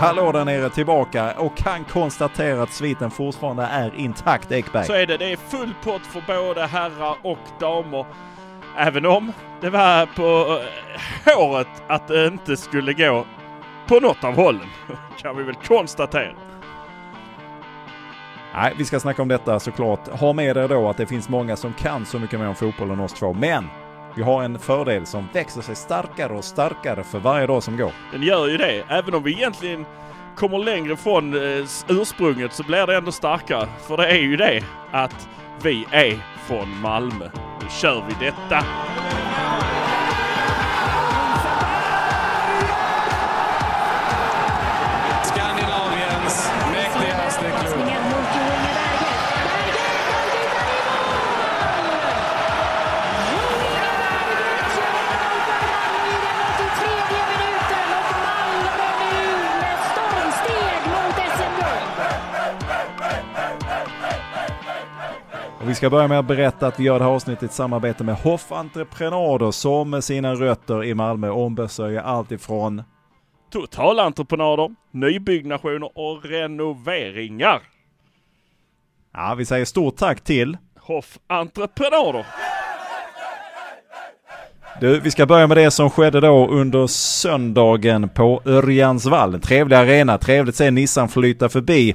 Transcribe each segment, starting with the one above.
Hallå där nere tillbaka och kan konstatera att sviten fortfarande är intakt Ekberg. Så är det. Det är full pott för både herrar och damer. Även om det var på eh, håret att det inte skulle gå på något av hållen. Kan vi väl konstatera. Nej, vi ska snacka om detta såklart. Ha med er då att det finns många som kan så mycket mer om fotboll än oss två. Men vi har en fördel som växer sig starkare och starkare för varje dag som går. Den gör ju det. Även om vi egentligen kommer längre från eh, ursprunget så blir det ändå starkare. För det är ju det att vi är från Malmö. Nu kör vi detta! Och vi ska börja med att berätta att vi gör det här avsnittet i samarbete med Hoff Entreprenader som med sina rötter i Malmö ombesörjer allt ifrån Totalentreprenader, nybyggnationer och renoveringar. Ja, vi säger stort tack till Hoff Entreprenader. Du, vi ska börja med det som skedde då under söndagen på Örjansvall. En trevlig arena, trevligt att se Nissan flyta förbi.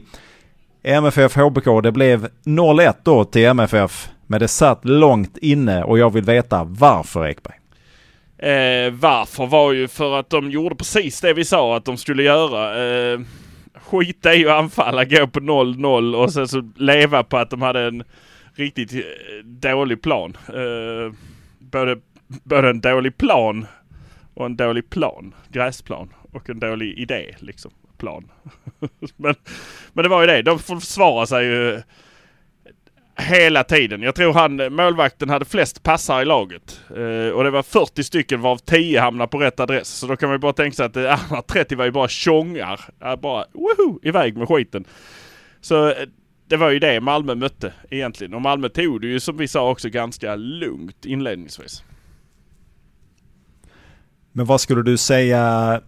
MFF HBK, det blev 0-1 då till MFF. Men det satt långt inne och jag vill veta varför Ekberg. Eh, varför var ju för att de gjorde precis det vi sa att de skulle göra. Eh, skita i att anfalla, gå på 0-0 och sen så leva på att de hade en riktigt eh, dålig plan. Eh, både, både en dålig plan och en dålig plan. Gräsplan. Och en dålig idé liksom. Plan. men, men det var ju det. De försvarar sig ju hela tiden. Jag tror han, målvakten hade flest passar i laget. Eh, och det var 40 stycken varav 10 hamnade på rätt adress. Så då kan man ju bara tänka sig att de andra 30 var ju bara tjongar. Bara woho, iväg med skiten. Så eh, det var ju det Malmö mötte egentligen. Och Malmö tog det ju som vi sa också ganska lugnt inledningsvis. Men vad skulle du säga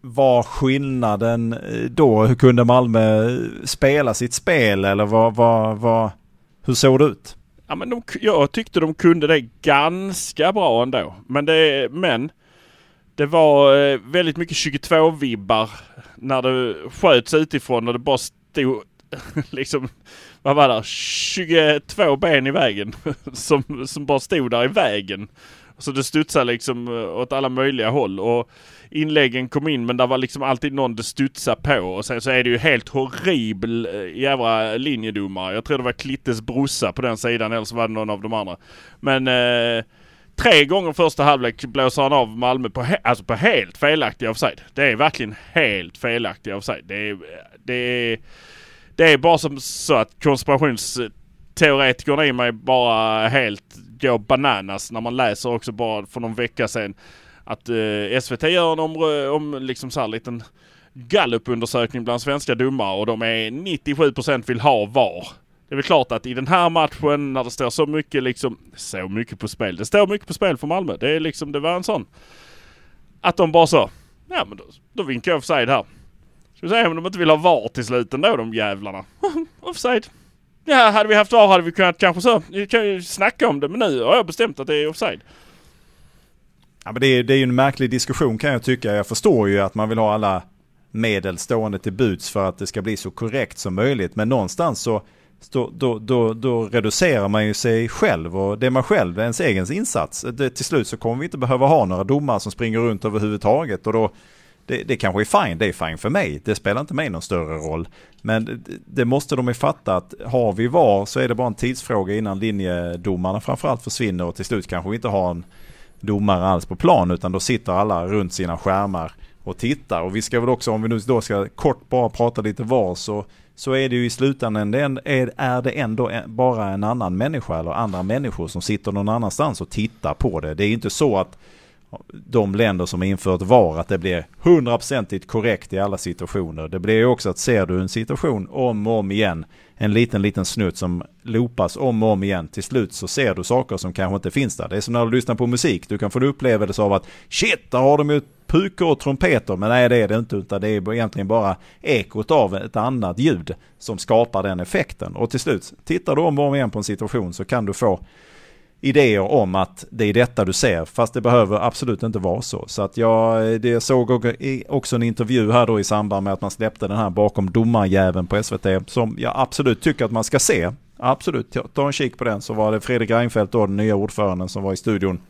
var skillnaden eh, då? Hur kunde Malmö eh, spela sitt spel eller vad, vad, vad, hur såg det ut? Ja, men de, jag tyckte de kunde det ganska bra ändå. Men det, men det var eh, väldigt mycket 22-vibbar när det sköts utifrån och det bara stod liksom, vad var det, 22 ben i vägen som, som bara stod där i vägen. Så det studsade liksom eh, åt alla möjliga håll och inläggen kom in men det var liksom alltid någon det studsade på och sen så är det ju helt horribel eh, jävla linjedomare. Jag tror det var Klittes brorsa på den sidan eller så var det någon av de andra. Men eh, tre gånger första halvlek blåser han av Malmö på, he- alltså på helt felaktiga offside. Det är verkligen helt felaktiga offside. Det är, det är, det är bara som så att konspirationsteoretikern i mig bara helt går bananas när man läser också bara för någon vecka sedan att eh, SVT gör en om, om liksom så här liten gallupundersökning bland svenska domare och de är 97% vill ha VAR. Det är väl klart att i den här matchen när det står så mycket liksom, så mycket på spel. Det står mycket på spel för Malmö. Det är liksom, det var en sån. Att de bara så, ja men då, då vinkar jag offside här. Ska vi se om de inte vill ha VAR till slut ändå de jävlarna. offside. Ja, hade vi haft VAR hade vi kunnat kanske så, vi kan ju snacka om det men nu har jag bestämt att det är offside. Ja, men det, är, det är ju en märklig diskussion kan jag tycka. Jag förstår ju att man vill ha alla medel stående till buds för att det ska bli så korrekt som möjligt. Men någonstans så då, då, då, då reducerar man ju sig själv och det är man själv, ens egen insats. Det, till slut så kommer vi inte behöva ha några domare som springer runt överhuvudtaget och då det, det kanske är fine, det är fine för mig. Det spelar inte mig någon större roll. Men det, det måste de ju fatta att har vi VAR så är det bara en tidsfråga innan linjedomarna framförallt försvinner och till slut kanske vi inte har en domare alls på plan utan då sitter alla runt sina skärmar och tittar. Och vi ska väl också, om vi nu då ska kort bara prata lite VAR så, så är det ju i slutändan det är, är det ändå bara en annan människa eller andra människor som sitter någon annanstans och tittar på det. Det är inte så att de länder som har infört VAR att det blir hundraprocentigt korrekt i alla situationer. Det blir ju också att ser du en situation om och om igen, en liten liten snutt som loopas om och om igen, till slut så ser du saker som kanske inte finns där. Det är som när du lyssnar på musik, du kan få en upplevelse av att shit, där har de ju pukor och trumpeter. Men nej det är det inte utan det är egentligen bara ekot av ett annat ljud som skapar den effekten. Och till slut, tittar du om och om igen på en situation så kan du få idéer om att det är detta du ser. Fast det behöver absolut inte vara så. Så att jag eh, det såg eh, också en intervju här då i samband med att man släppte den här bakom domarjäveln på SVT. Som jag absolut tycker att man ska se. Absolut, ta en kik på den. Så var det Fredrik Reinfeldt då, den nya ordföranden som var i studion.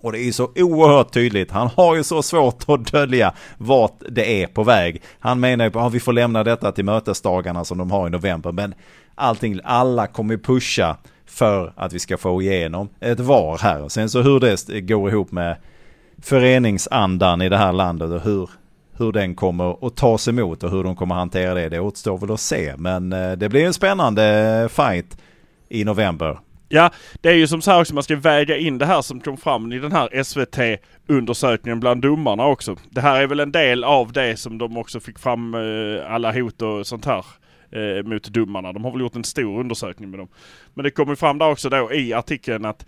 Och det är så oerhört tydligt. Han har ju så svårt att dölja vart det är på väg. Han menar ju att ah, vi får lämna detta till mötesdagarna som de har i november. Men allting, alla kommer pusha för att vi ska få igenom ett VAR här. Sen så hur det går ihop med föreningsandan i det här landet och hur, hur den kommer att tas emot och hur de kommer att hantera det. Det återstår väl att se. Men eh, det blir en spännande fight i november. Ja, det är ju som så här också, man ska väga in det här som kom fram i den här SVT-undersökningen bland domarna också. Det här är väl en del av det som de också fick fram eh, alla hot och sånt här eh, mot domarna. De har väl gjort en stor undersökning med dem. Men det kommer fram där också då i artikeln att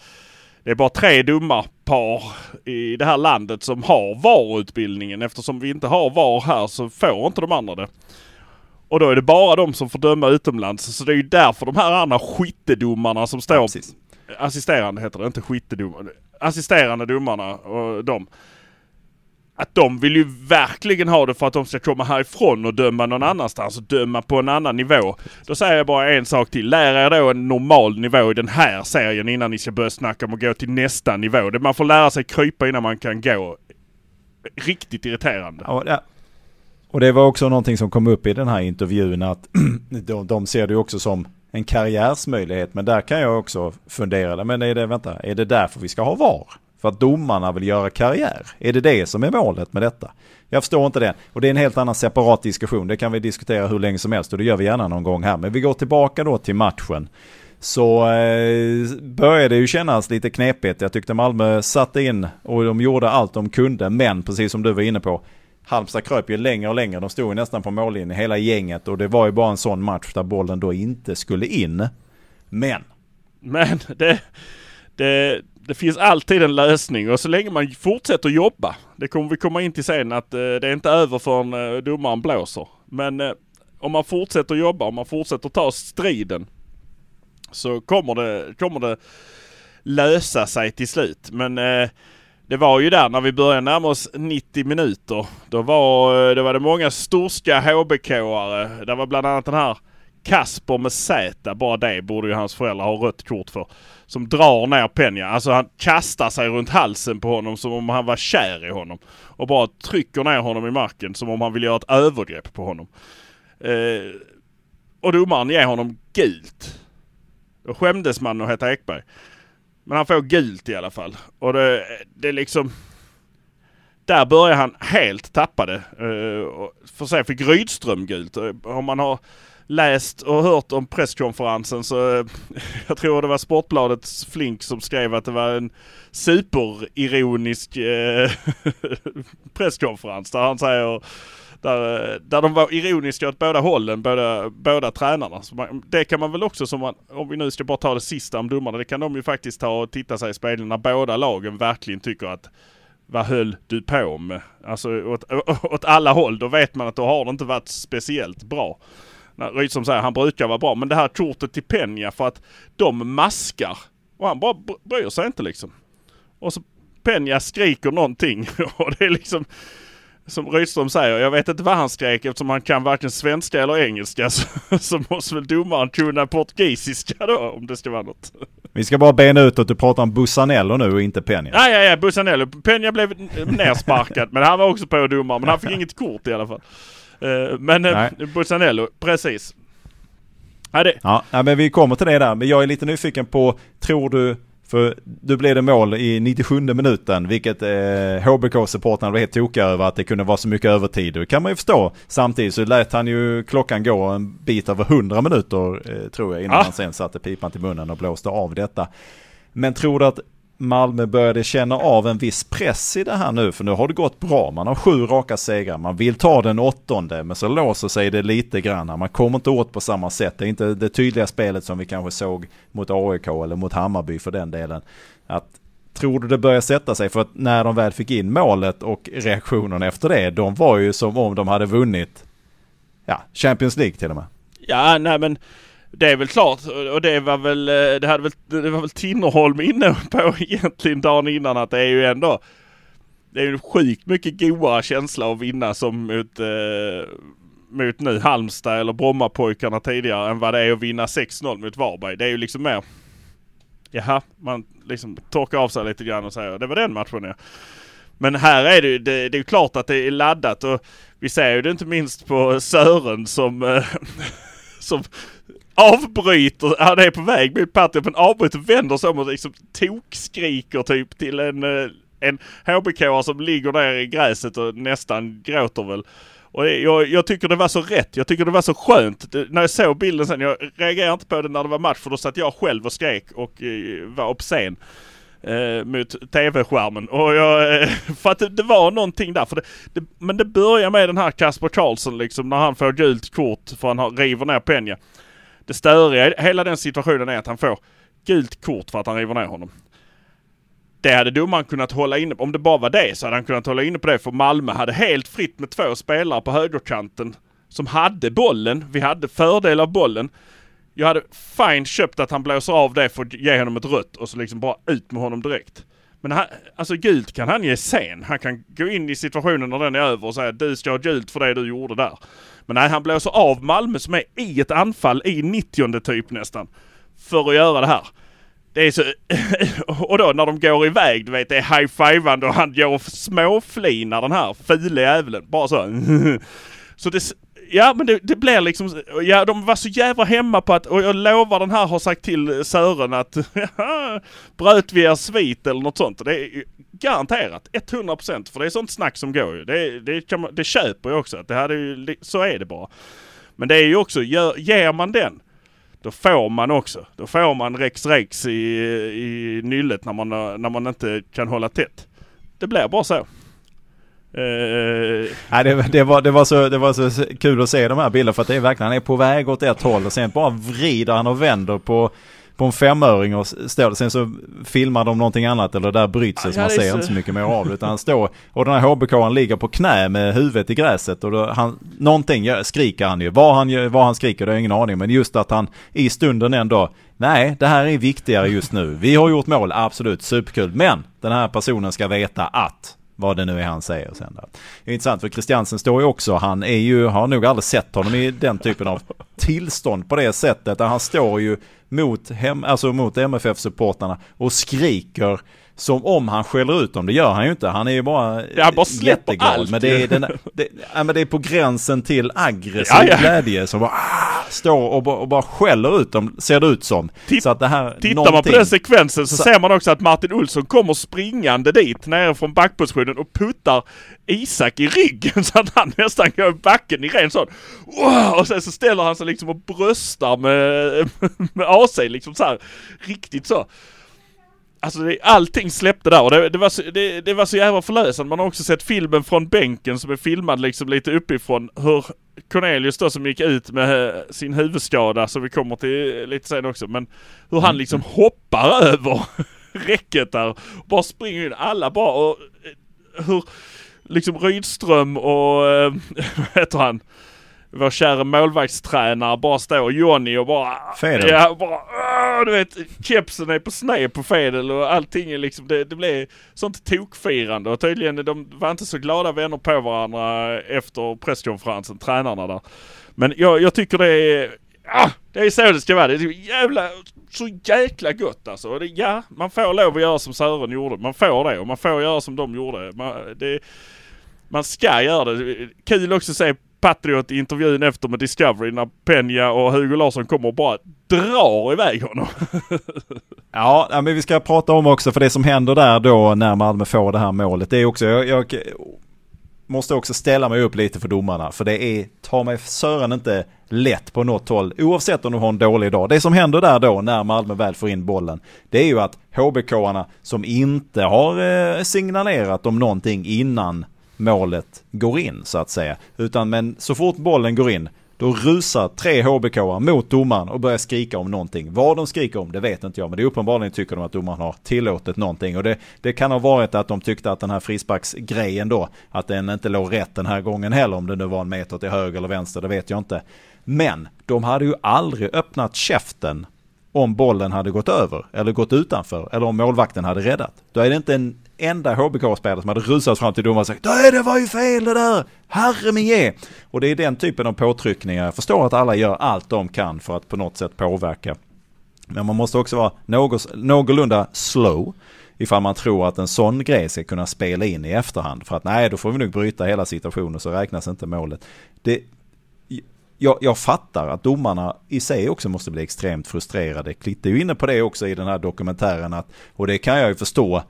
det är bara tre domarpar i det här landet som har VAR-utbildningen. Eftersom vi inte har VAR här så får inte de andra det. Och då är det bara de som får döma utomlands. Så det är ju därför de här andra skyttedomarna som står... Ja, assisterande heter det, inte skyttedomare. Assisterande domarna och de att de vill ju verkligen ha det för att de ska komma härifrån och döma någon annanstans och döma på en annan nivå. Då säger jag bara en sak till. Lär er då en normal nivå i den här serien innan ni ska börja snacka om att gå till nästa nivå. Man får lära sig krypa innan man kan gå. Riktigt irriterande. Ja, och det var också någonting som kom upp i den här intervjun att de, de ser det också som en karriärsmöjlighet. Men där kan jag också fundera, men är det, vänta, är det därför vi ska ha VAR? För att domarna vill göra karriär? Är det det som är målet med detta? Jag förstår inte det. Och det är en helt annan separat diskussion. Det kan vi diskutera hur länge som helst och det gör vi gärna någon gång här. Men vi går tillbaka då till matchen. Så eh, började det ju kännas lite knepigt. Jag tyckte Malmö satte in och de gjorde allt de kunde. Men precis som du var inne på. Halmstad kröp ju längre och längre. De stod ju nästan på mållinjen hela gänget. Och det var ju bara en sån match där bollen då inte skulle in. Men. Men det, det, det finns alltid en lösning och så länge man fortsätter jobba. Det kommer vi komma in till sen att eh, det är inte över förrän eh, domaren blåser. Men eh, om man fortsätter jobba, om man fortsätter ta striden. Så kommer det, kommer det lösa sig till slut. Men eh, det var ju där när vi började närma oss 90 minuter. Då var, eh, då var det många storska HBK-are. Det var bland annat den här Kasper med Z, bara det borde ju hans föräldrar ha rött kort för. Som drar ner Penja. Alltså han kastar sig runt halsen på honom som om han var kär i honom. Och bara trycker ner honom i marken som om han vill göra ett övergrepp på honom. Eh, och domaren ger honom gult. Då skämdes man och hette Ekberg. Men han får gult i alla fall. Och det, det är liksom... Där börjar han helt tappa det. Eh, för sig fick Rydström gult. Eh, om man har läst och hört om presskonferensen så eh, jag tror det var Sportbladets Flink som skrev att det var en superironisk eh, presskonferens där han säger där, eh, där de var ironiska åt båda hållen, båda, båda tränarna. Så man, det kan man väl också, som man, om vi nu ska bara ta det sista om domarna, det kan de ju faktiskt ta och titta sig i spegeln när båda lagen verkligen tycker att vad höll du på med? Alltså åt, åt alla håll, då vet man att då har det inte varit speciellt bra. Rydström säger han brukar vara bra. Men det här kortet till Penja för att de maskar. Och han bara bryr sig inte liksom. Och så Penja skriker någonting och det är liksom som Rydström säger, jag vet inte vad han skrek eftersom han kan varken svenska eller engelska så, så måste väl domaren kunna portugisiska då om det ska vara något. Vi ska bara bena ut att du pratar om Bussanello nu och inte Penja. Ja, ja, ja, Bussanello. Penja blev nersparkad men han var också på domaren men han fick inget kort i alla fall. Eh, men eh, Bussanello, precis. Ja, det... ja, men vi kommer till det där. Men jag är lite nyfiken på, tror du, för du blev det mål i 97 minuten, vilket eh, HBK-supportrarna var helt tokiga över att det kunde vara så mycket övertid. Det kan man ju förstå. Samtidigt så lät han ju klockan gå en bit över 100 minuter, eh, tror jag, innan ah. han sen satte pipan till munnen och blåste av detta. Men tror du att Malmö började känna av en viss press i det här nu, för nu har det gått bra. Man har sju raka segrar, man vill ta den åttonde, men så låser sig det lite grann. Man kommer inte åt på samma sätt. Det är inte det tydliga spelet som vi kanske såg mot AIK eller mot Hammarby för den delen. Att tror du det börjar sätta sig? För att när de väl fick in målet och reaktionen efter det, de var ju som om de hade vunnit ja, Champions League till och med. Ja, nej men det är väl klart och det var väl, eh, det hade väl, det var väl Tinnerholm inne på egentligen dagen innan att det är ju ändå det är ju en sjukt mycket goare känsla att vinna som mot, eh, mot nu Halmstad eller Brommapojkarna tidigare än vad det är att vinna 6-0 mot Varberg. Det är ju liksom mer Jaha, man liksom torkar av sig lite grann och säger det var den matchen ja. Men här är det ju, det, det är ju klart att det är laddat och vi ser ju det inte minst på Sören som, eh, som avbryter, han är på väg mot Patrik men avbryter, vänder sig om och liksom tokskriker typ till en, eh, en hbk som ligger där i gräset och nästan gråter väl. Och jag, jag, tycker det var så rätt. Jag tycker det var så skönt. Det, när jag såg bilden sen, jag reagerade inte på det när det var match för då satt jag själv och skrek och eh, var obscen. Eh, mot tv-skärmen. Och jag, eh, för att det, det, var någonting där. För det, det, men det börjar med den här Kasper Karlsson liksom när han får gult kort för han river ner Penja. Det störiga i hela den situationen är att han får gult kort för att han river ner honom. Det hade domaren kunnat hålla inne Om det bara var det så hade han kunnat hålla inne på det. För Malmö hade helt fritt med två spelare på högerkanten som hade bollen. Vi hade fördel av bollen. Jag hade fine köpt att han blåser av det för att ge honom ett rött och så liksom bara ut med honom direkt. Men han, alltså gult kan han ge sen. Han kan gå in i situationen när den är över och säga du ska ha gult för det du gjorde där. Men nej, han blåser av Malmö som är i ett anfall i 90 typ nästan. För att göra det här. Det är så... och då när de går iväg, du vet, det är high-fivande och han går och småflinar den här fula jävlen. Bara så. så det... Ja men det, det blir liksom, ja de var så jävla hemma på att, och jag lovar den här har sagt till Sören att bröt vi er svit eller något sånt. Det är garanterat 100% för det är sånt snack som går ju. Det, det, man, det köper jag också. Det hade ju, så är det bara. Men det är ju också, gör, ger man den då får man också. Då får man Rex Rex i, i nyllet när man, när man inte kan hålla tätt. Det blir bara så. Uh, Nej, det, det, var, det, var så, det var så kul att se de här bilderna för att det är verkligen, han är på väg åt ett håll och sen bara vrider han och vänder på på en femöring och står. Sen så filmar de någonting annat eller där bryts det så man ser så... inte så mycket mer av det. Utan han står och den här HBK ligger på knä med huvudet i gräset och då han, någonting skriker han ju. Vad han, vad han skriker det har jag ingen aning men just att han i stunden ändå Nej, det här är viktigare just nu. Vi har gjort mål, absolut, superkul. Men den här personen ska veta att vad det nu är han säger sen där. Det är intressant för Christiansen står ju också, han är ju, har nog aldrig sett honom i den typen av tillstånd på det sättet. Där han står ju mot, hem, alltså mot MFF-supportarna och skriker som om han skäller ut dem. Det gör han ju inte. Han är ju bara, ja, bara jätteglad. Allt. Men det, är den, det, ja, men det är på gränsen till aggressiv ja, ja. glädje som bara ah, står och, och, bara skäller ut dem, ser det ut som. Titt, så att det här, tittar någonting... man på den sekvensen så, så, ser man också att Martin Olsson kommer springande dit nere från backpositionen och puttar Isak i ryggen så att han nästan går i backen i ren sån. Wow! Och sen så ställer han sig liksom och bröstar med, med AC liksom så här, Riktigt så. Alltså det, allting släppte där och det, det, var så, det, det, var så jävla förlösande. Man har också sett filmen från bänken som är filmad liksom lite uppifrån. Hur Cornelius då som gick ut med eh, sin huvudskada, som vi kommer till lite sen också. Men hur han liksom mm. hoppar över räcket där. Bara springer in. Alla bara och eh, hur liksom Rydström och, äh, vad heter han? Vår kära målvaktstränare bara står Jonny och bara... Fedel. Ja, bara du vet, kepsen är på sned på Fedel och allting är liksom, det, det blev sånt tokfirande och tydligen de var inte så glada vänner på varandra efter presskonferensen, tränarna där. Men jag, jag tycker det är, ah, det är så det ska vara. Det är jävla, så jäkla gott alltså. Det, ja, man får lov att göra som Sören gjorde. Man får det och man får göra som de gjorde. Man, det, man ska göra det. Kul också att se Patriot i intervjun efter med Discovery när Peña och Hugo Larsson kommer och bara drar iväg honom. ja, men vi ska prata om också för det som händer där då när Malmö får det här målet. Det är också, jag, jag måste också ställa mig upp lite för domarna. För det är, ta mig Sören inte lätt på något håll. Oavsett om de har en dålig dag. Det som händer där då när Malmö väl får in bollen. Det är ju att HBK-arna som inte har eh, signalerat om någonting innan målet går in så att säga. Utan men så fort bollen går in Då rusar tre hbk mot domaren och börjar skrika om någonting. Vad de skriker om det vet inte jag men det är uppenbarligen tycker de att domaren har tillåtit någonting. Och det, det kan ha varit att de tyckte att den här frisparksgrejen då, att den inte låg rätt den här gången heller om det nu var en meter till höger eller vänster, det vet jag inte. Men de hade ju aldrig öppnat käften om bollen hade gått över eller gått utanför eller om målvakten hade räddat. Då är det inte en enda HBK-spelare som hade rusat fram till domaren och sagt Nej det var ju fel det där! Herre min ge! Och det är den typen av påtryckningar. Jag förstår att alla gör allt de kan för att på något sätt påverka. Men man måste också vara någos, någorlunda slow ifall man tror att en sån grej ska kunna spela in i efterhand. För att nej, då får vi nog bryta hela situationen så räknas inte målet. Det, jag, jag, fattar att domarna i sig också måste bli extremt frustrerade. Klitt är ju inne på det också i den här dokumentären. Att, och det kan jag ju förstå.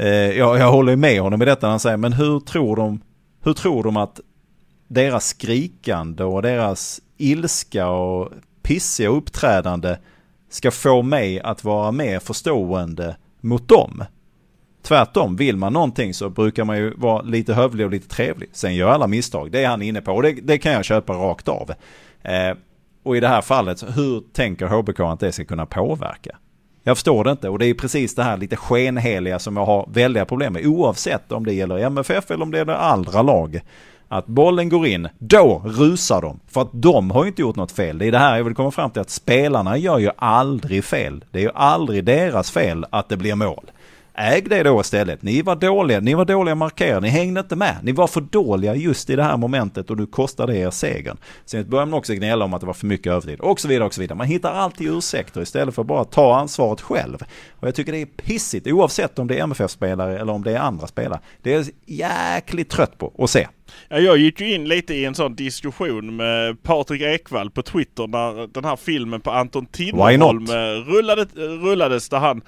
Eh, jag, jag håller med honom i detta när han säger, men hur tror de, hur tror de att deras skrikande och deras ilska och pissiga uppträdande ska få mig att vara mer förstående mot dem? Tvärtom, vill man någonting så brukar man ju vara lite hövlig och lite trevlig. Sen gör alla misstag, det är han inne på och det, det kan jag köpa rakt av. Eh, och i det här fallet, hur tänker HBK att det ska kunna påverka? Jag förstår det inte och det är precis det här lite skenheliga som jag har väldiga problem med oavsett om det gäller MFF eller om det gäller andra lag. Att bollen går in, då rusar de. För att de har ju inte gjort något fel. Det är det här jag vill komma fram till att spelarna gör ju aldrig fel. Det är ju aldrig deras fel att det blir mål. Äg det då istället. Ni var dåliga, ni var dåliga markerare, ni hängde inte med. Ni var för dåliga just i det här momentet och du kostade er segern. Sen börjar man också gnälla om att det var för mycket övertid och så vidare och så vidare. Man hittar alltid ursäkter istället för att bara ta ansvaret själv. Och jag tycker det är pissigt oavsett om det är MFF-spelare eller om det är andra spelare. Det är jäkligt trött på att se. Ja, jag gick ju in lite i en sån diskussion med Patrik Ekwall på Twitter när den här filmen på Anton Tinnerholm rullade, rullades där han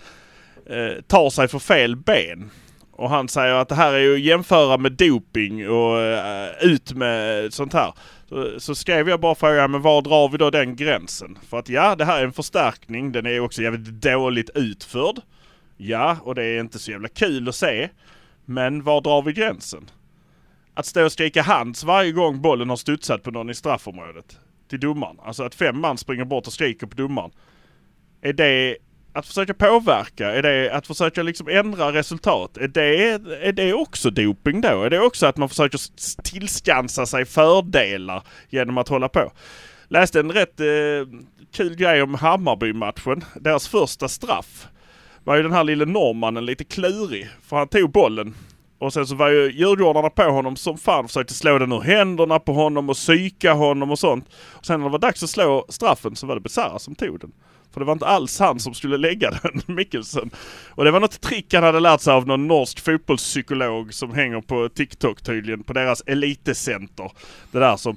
eh, tar sig för fel ben. Och han säger att det här är ju att jämföra med doping och eh, ut med sånt här. Så, så skrev jag bara frågan, men var drar vi då den gränsen? För att ja, det här är en förstärkning. Den är också jävligt dåligt utförd. Ja, och det är inte så jävla kul att se. Men var drar vi gränsen? Att stå och skrika hands varje gång bollen har studsat på någon i straffområdet. Till domaren. Alltså att fem man springer bort och skriker på domaren. Är det att försöka påverka? Är det att försöka liksom ändra resultat? Är det, är det också doping då? Är det också att man försöker tillskansa sig fördelar genom att hålla på? Läste en rätt eh, kul grej om Hammarby-matchen. Deras första straff var ju den här lille norrmannen lite klurig. För han tog bollen och sen så var ju djurgårdarna på honom som fan försökte slå den ur händerna på honom och psyka honom och sånt. Och sen när det var dags att slå straffen så var det Besara som tog den. För det var inte alls han som skulle lägga den, Mikkelsen. Och det var något trick han hade lärt sig av någon norsk fotbollspsykolog som hänger på TikTok tydligen, på deras elitecenter. Det där som,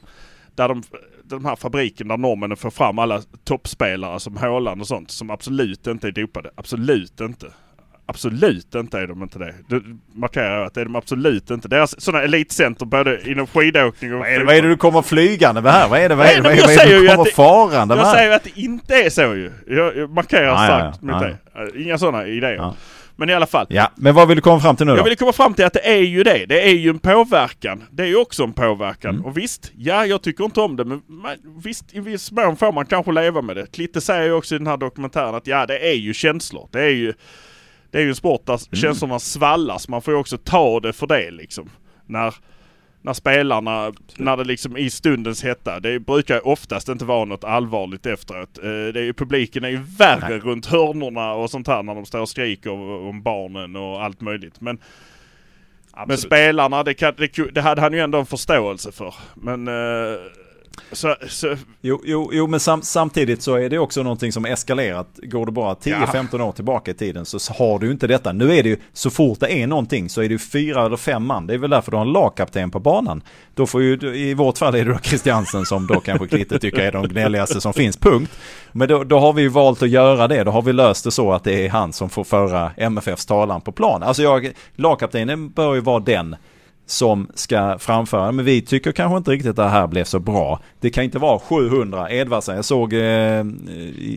där de, de här fabriken där norrmännen får fram alla toppspelare som Haaland och sånt som absolut inte är dopade. Absolut inte. Absolut inte är de inte det. Det markerar jag att det är de absolut inte. Deras sådana elitcenter både inom skidåkning och... Vad är, det, vad är det du kommer flygande med här? Vad är det, vad är, vad är, vad är, det du kommer farande med? Jag säger ju att det inte är så ju. Jag, jag markerar ah, starkt ja, ja, mot ja. det. Inga sådana idéer. Ja. Men i alla fall. Ja, men vad vill du komma fram till nu då? Jag vill komma fram till att det är ju det. Det är ju en påverkan. Det är ju också en påverkan. Mm. Och visst, ja jag tycker inte om det men visst i viss mån får man kanske leva med det. Klitte säger ju också i den här dokumentären att ja det är ju känslor. Det är ju det är ju en sport där mm. känslorna svallas. Man får ju också ta det för det liksom. När, när spelarna, när det liksom i stundens hetta, det brukar oftast inte vara något allvarligt efteråt. Eh, det är publiken är ju värre Nej. runt hörnorna och sånt här när de står och skriker om barnen och allt möjligt. Men, men spelarna, det, kan, det, det, hade han ju ändå en förståelse för. Men eh, så, så... Jo, jo, jo, men sam, samtidigt så är det också någonting som eskalerat. Går det bara 10-15 ja. år tillbaka i tiden så har du inte detta. Nu är det ju, så fort det är någonting så är det ju fyra eller fem man. Det är väl därför du har en lagkapten på banan. Då får ju, i vårt fall är det då Christiansen som då kanske Klitte tycker är de gnälligaste som finns, punkt. Men då, då har vi ju valt att göra det. Då har vi löst det så att det är han som får föra MFFs talan på plan. Alltså jag, lagkaptenen bör ju vara den som ska framföra. Men vi tycker kanske inte riktigt att det här blev så bra. Det kan inte vara 700 Edvardsen. Jag såg, eh,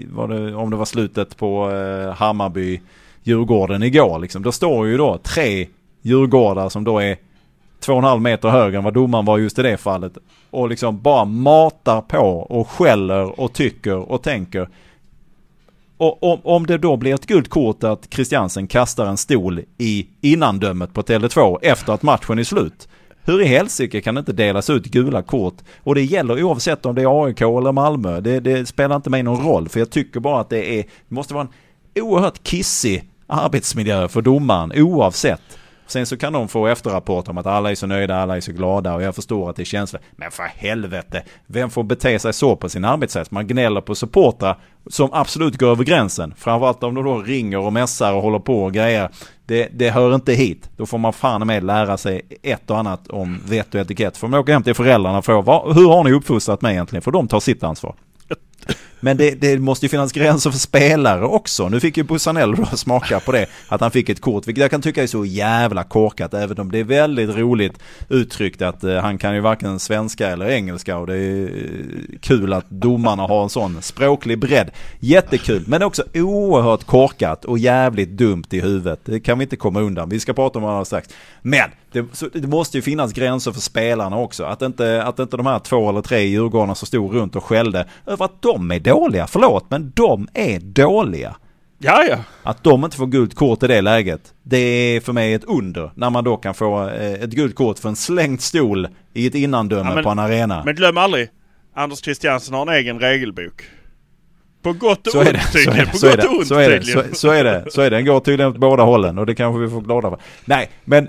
var det, om det var slutet på eh, Hammarby Djurgården igår. Liksom. Då står ju då tre Djurgårdar som då är två och en halv meter högre än vad domaren var just i det fallet. Och liksom bara matar på och skäller och tycker och tänker. Och om, om det då blir ett gult kort att Christiansen kastar en stol i innandömet på Tele2 efter att matchen är slut. Hur i helsike kan det inte delas ut gula kort? Och det gäller oavsett om det är AIK eller Malmö. Det, det spelar inte mig någon roll. För jag tycker bara att det är, det måste vara en oerhört kissig arbetsmiljö för domaren oavsett. Sen så kan de få efterrapport om att alla är så nöjda, alla är så glada och jag förstår att det är känsligt. Men för helvete, vem får bete sig så på sin arbetsplats? Man gnäller på supportrar som absolut går över gränsen. Framförallt om de då ringer och mässar och håller på och grejer. Det, det hör inte hit. Då får man fan med lära sig ett och annat om vett och etikett. Får man åka hem till föräldrarna och fråga hur har ni uppfostrat mig egentligen? För de tar sitt ansvar. Men det, det, måste ju finnas gränser för spelare också. Nu fick ju Bussanell smaka på det. Att han fick ett kort, vilket jag kan tycka är så jävla korkat. Även om det är väldigt roligt uttryckt att eh, han kan ju varken svenska eller engelska. Och det är eh, kul att domarna har en sån språklig bredd. Jättekul, men också oerhört korkat och jävligt dumt i huvudet. Det kan vi inte komma undan. Vi ska prata om det alldeles strax. Men det, det, måste ju finnas gränser för spelarna också. Att inte, att inte de här två eller tre Djurgårdarna som stod runt och skällde över att de är dåliga. Förlåt, men de är dåliga. Ja, ja. Att de inte får gult kort i det läget, det är för mig ett under. När man då kan få eh, ett gult kort för en slängd stol i ett innandöme ja, men, på en arena. Men glöm aldrig, Anders Christiansen har en egen regelbok. På gott och ont tydligen. På gott och ont tydligen. Så är det. Så är det. Den går tydligen åt båda hållen och det kanske vi får glada för. Nej, men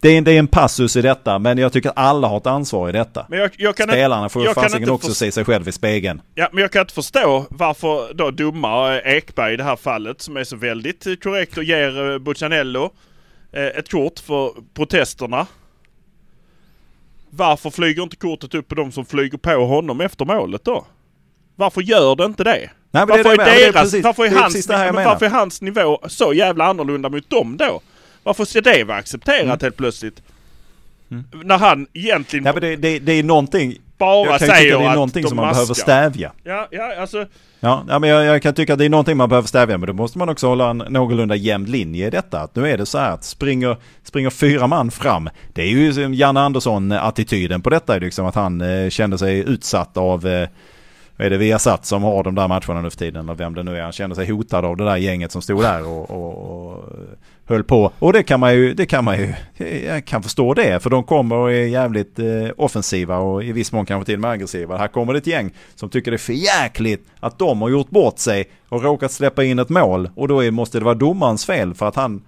det är, det är en passus i detta, men jag tycker att alla har ett ansvar i detta. Men jag, jag kan Spelarna får fasiken också se sig själv i spegeln. Ja, men jag kan inte förstå varför då domare Ekberg i det här fallet, som är så väldigt korrekt och ger eh, Buccianello eh, ett kort för protesterna. Varför flyger inte kortet upp på de som flyger på honom efter målet då? Varför gör det inte det? Nej, varför, är, är deras, varför, är hans, varför är hans nivå så jävla annorlunda mot dem då? Varför ska det vara accepterat mm. helt plötsligt? Mm. När han egentligen... Ja, men det, det, det är någonting... Bara jag kan säger tycka det är någonting som man behöver stävja. Ja, ja alltså... Ja, ja men jag, jag, kan tycka att det är någonting man behöver stävja. Men då måste man också hålla en någorlunda jämn linje i detta. Att nu är det så här att springer, springer fyra man fram. Det är ju Janne Andersson-attityden på detta. Liksom att han eh, kände sig utsatt av... Eh, är det Viasat som har de där matcherna nu för tiden eller vem det nu är. Han kände sig hotad av det där gänget som stod där och, och, och höll på. Och det kan man ju, det kan man ju, jag kan förstå det. För de kommer och är jävligt eh, offensiva och i viss mån kanske till och med aggressiva. Här kommer det ett gäng som tycker det är för jäkligt att de har gjort bort sig och råkat släppa in ett mål. Och då är, måste det vara domarens fel för att han,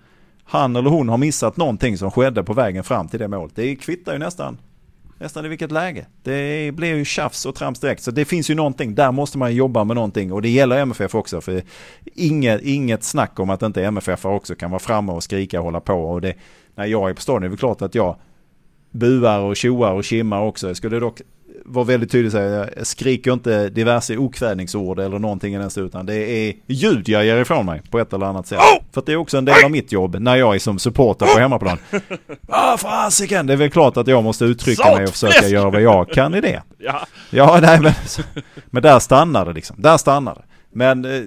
han eller hon har missat någonting som skedde på vägen fram till det målet. Det kvittar ju nästan nästan i vilket läge. Det blir ju tjafs och trams direkt. Så det finns ju någonting, där måste man jobba med någonting. Och det gäller MFF också. För inget, inget snack om att inte MFF också kan vara framme och skrika och hålla på. Och det, när jag är på stadion är det klart att jag buar och tjoar och kimmar också. Jag skulle dock vara väldigt tydlig och säga, jag skriker inte diverse okvädningsord eller någonting i den stilen, utan det är ljud jag ger ifrån mig på ett eller annat sätt. Oh! För det är också en del av mitt jobb när jag är som supporter på hemmaplan. Ah fasiken! Det är väl klart att jag måste uttrycka mig och försöka göra vad jag kan i det. Ja, ja nej men, men där stannar det liksom. Där stannar det. Men eh,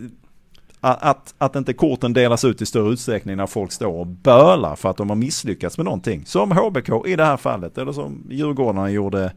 att, att inte korten delas ut i större utsträckning när folk står och bölar för att de har misslyckats med någonting. Som HBK i det här fallet, eller som Djurgården gjorde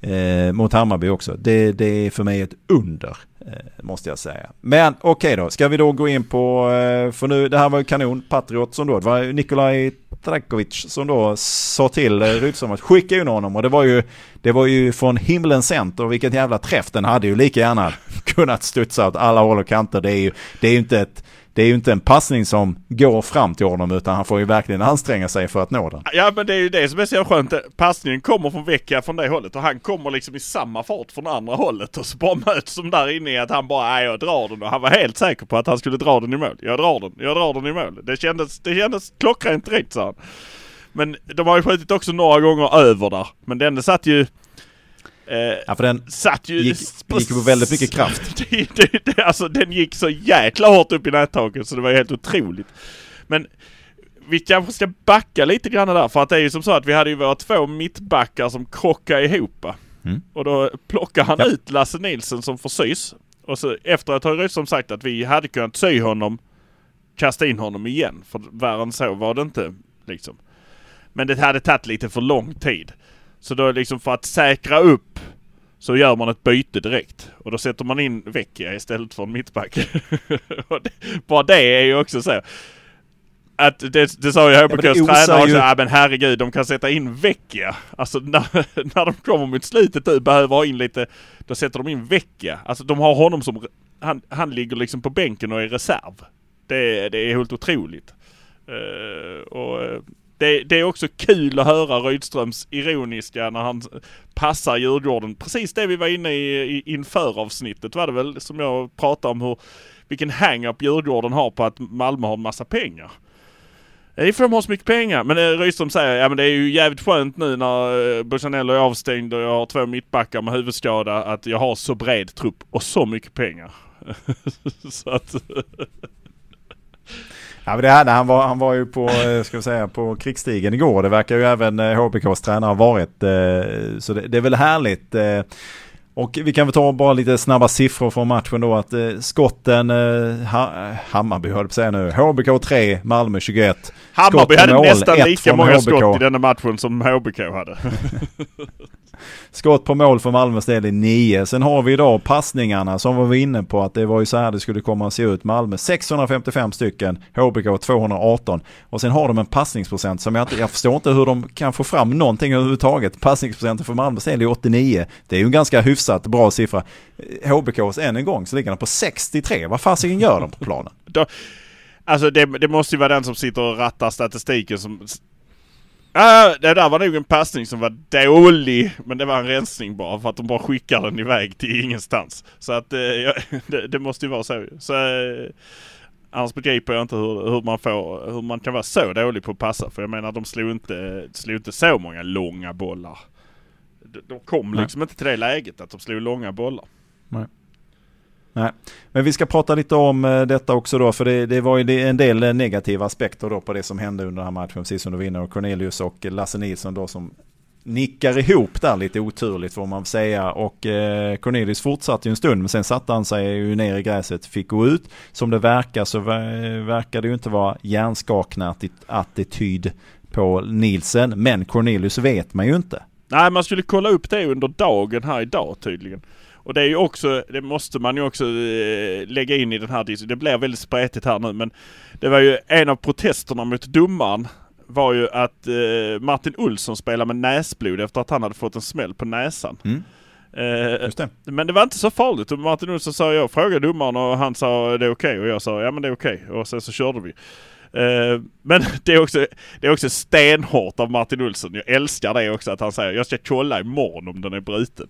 eh, mot Hammarby också. Det, det är för mig ett under, eh, måste jag säga. Men okej okay då, ska vi då gå in på, eh, för nu, det här var ju kanon, Patriot som då, det var Nikolaj Trakovic som då sa till eh, Rydström att skicka in honom och det var ju, det var ju från himlens center och vilket jävla träff den hade ju lika gärna kunnat studsa åt alla håll och kanter. Det är ju, det är ju inte ett det är ju inte en passning som går fram till honom utan han får ju verkligen anstränga sig för att nå den. Ja men det är ju det som är så skönt. Passningen kommer från Vecchia från det hållet och han kommer liksom i samma fart från andra hållet och så bara möts de där inne i att han bara, nej jag drar den och han var helt säker på att han skulle dra den i mål. Jag drar den, jag drar den i mål. Det kändes, det kändes klockrent rätt sa han. Men de har ju skjutit också några gånger över där. Men den satt ju ja, för den satt ju gick, gick på väldigt mycket kraft. det, det, det, alltså den gick så jäkla hårt upp i nättaket så det var helt otroligt. Men vi kanske ska backa lite grann där för att det är ju som så att vi hade ju våra två mittbackar som krockade ihop. Mm. Och då plockar han ja. ut Lasse Nilsson som får sys. Och så efteråt har Rydström sagt att vi hade kunnat sy honom, kasta in honom igen. För värre än så var det inte liksom. Men det hade tagit lite för lång tid. Så då liksom för att säkra upp så gör man ett byte direkt. Och då sätter man in Vecchia istället för en mittback. Bara det är ju också så. Att det, det sa ju HBKs osar tränare också. ju- Ja men herregud, de kan sätta in Vecchia. Alltså när, när de kommer mot slutet nu behöver ha in lite. Då sätter de in Vecchia. Alltså de har honom som... Han, han ligger liksom på bänken och är reserv. Det, det är helt otroligt. Eh, och eh, det, det är också kul att höra Rydströms ironiska när han passar Djurgården. Precis det vi var inne i, i inför avsnittet var det väl som jag pratade om hur vilken hang-up Djurgården har på att Malmö har en massa pengar. Det är för de har så mycket pengar. Men eh, Rydström säger ja men det är ju jävligt skönt nu när eh, Busanello är avstängd och jag har två mittbackar med huvudskada att jag har så bred trupp och så mycket pengar. så att... Ja, men det hade han, var, han var ju på, eh, ska vi säga, på krigsstigen igår. Det verkar ju även eh, HBKs tränare ha varit. Eh, så det, det är väl härligt. Och vi kan väl ta bara lite snabba siffror från matchen då. Att eh, skotten, eh, ha, Hammarby höll på säga nu. HBK 3, Malmö 21. Hammarby hade mål, nästan lika många HBK. skott i denna matchen som HBK hade. Skott på mål för Malmös del är 9. Sen har vi idag passningarna som vi var inne på att det var ju så här det skulle komma att se ut. Malmö 655 stycken, HBK 218. Och sen har de en passningsprocent som jag inte, jag förstår inte hur de kan få fram någonting överhuvudtaget. Passningsprocenten för Malmös del är 89. Det är ju en ganska hyfsat bra siffra. HBKs än en gång så ligger den på 63. Vad fasiken gör de på planen? Då, alltså det, det måste ju vara den som sitter och rattar statistiken som... Ah, det där var nog en passning som var dålig. Men det var en rensning bara för att de bara skickar den iväg till ingenstans. Så att eh, det, det måste ju vara så. så eh, annars begriper jag inte hur, hur, man får, hur man kan vara så dålig på att passa. För jag menar de slog inte, slog inte så många långa bollar. De, kom Nej. liksom inte till det läget att de slog långa bollar. Nej, men vi ska prata lite om eh, detta också då, för det, det var ju en del eh, negativa aspekter då på det som hände under den här matchen, precis som du vinner. Och Cornelius och Lasse Nilsson då som nickar ihop där lite oturligt får man säga. Och eh, Cornelius fortsatte ju en stund, men sen satte han sig ju ner i gräset, fick gå ut. Som det verkar så ver- verkar det ju inte vara hjärnskakande atti- attityd på Nilsen, men Cornelius vet man ju inte. Nej, man skulle kolla upp det under dagen här idag tydligen. Och det är ju också, det måste man ju också eh, lägga in i den här. Det blir väldigt spretigt här nu men det var ju en av protesterna mot domaren var ju att eh, Martin Olsson spelade med näsblod efter att han hade fått en smäll på näsan. Mm. Eh, det. men det var inte så farligt. Och Martin Olsson sa jag frågade domaren och han sa det är okej och jag sa ja men det är okej och sen så körde vi. Eh, men det är, också, det är också stenhårt av Martin Olsson. Jag älskar det också att han säger jag ska kolla imorgon om den är bruten.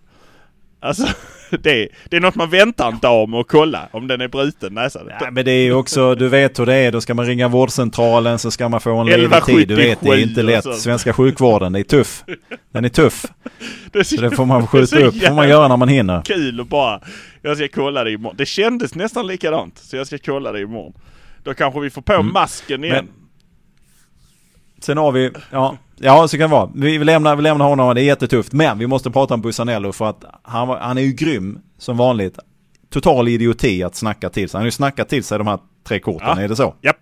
Alltså det, det är något man väntar en dag med att kolla om den är bruten näsan. Ja, men det är ju också, du vet hur det är, då ska man ringa vårdcentralen så ska man få en ledig tid. Du vet, det är inte 1177 och lätt. Svenska sjukvården, det är tuff. Den är tuff. Det är så, Så det får man det är skjuta upp, får man göra när man hinner. kul och bara jag ska kolla det imorgon. Det kändes nästan likadant så jag ska kolla det imorgon. Då kanske vi får på Mm. masken igen. Men- Sen har vi, ja, ja så kan det vara. Vi lämnar, vi lämnar honom, det är jättetufft. Men vi måste prata om Busanello för att han, han är ju grym som vanligt. Total idioti att snacka till sig. Han har ju snackat till sig de här tre korten, Ja. är det så? Japp.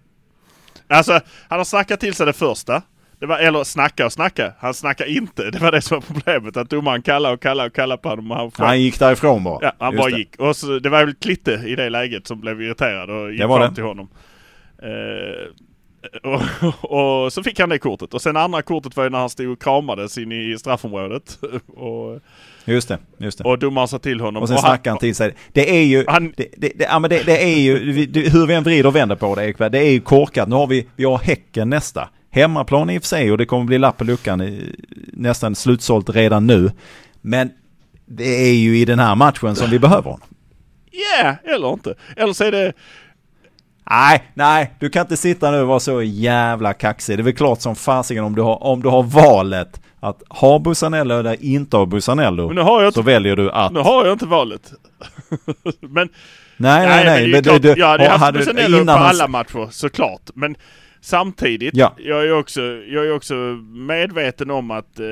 Alltså, han har snackat till sig det första. Det var, eller snacka och snacka. Han snackar inte. Det var det som var problemet. Att domaren kallade och kallade och kallade på honom. Han, Han gick därifrån bara. ja, han Just bara det. gick. Och så, det var väl Klitte i det läget som blev irriterad och gick fram det. till honom. Eh, och, och så fick han det kortet. Och sen andra kortet var ju när han stod och kramades in i straffområdet. och, Just det, just det. och domaren sa till honom. Och sen snackar han till sig. Det är ju, Han- det, det, det, ja, men det, det är ju, hur vi än vrider och vänder på det Ekberg, det är ju korkat. Nu har vi, vi har Häcken nästa. Hemmaplan i och för sig och det kommer bli lapp på luckan i, nästan slutsålt redan nu. Men det är ju i den här matchen som vi behöver honom. Ja, eller inte. Eller så är det... Nej, nej, du kan inte sitta nu och vara så jävla kaxig. Det är väl klart som fasiken om du har, om du har valet att ha Busanello eller inte ha Busanello. Men nu har jag Så inte, väljer du att... nu har jag inte valet. men Nej, nej, nej. men det är men klart, du- jag hade haft Busanello på alla matcher såklart. Men Samtidigt, Ja. jag, är också, jag är också medveten om att eh,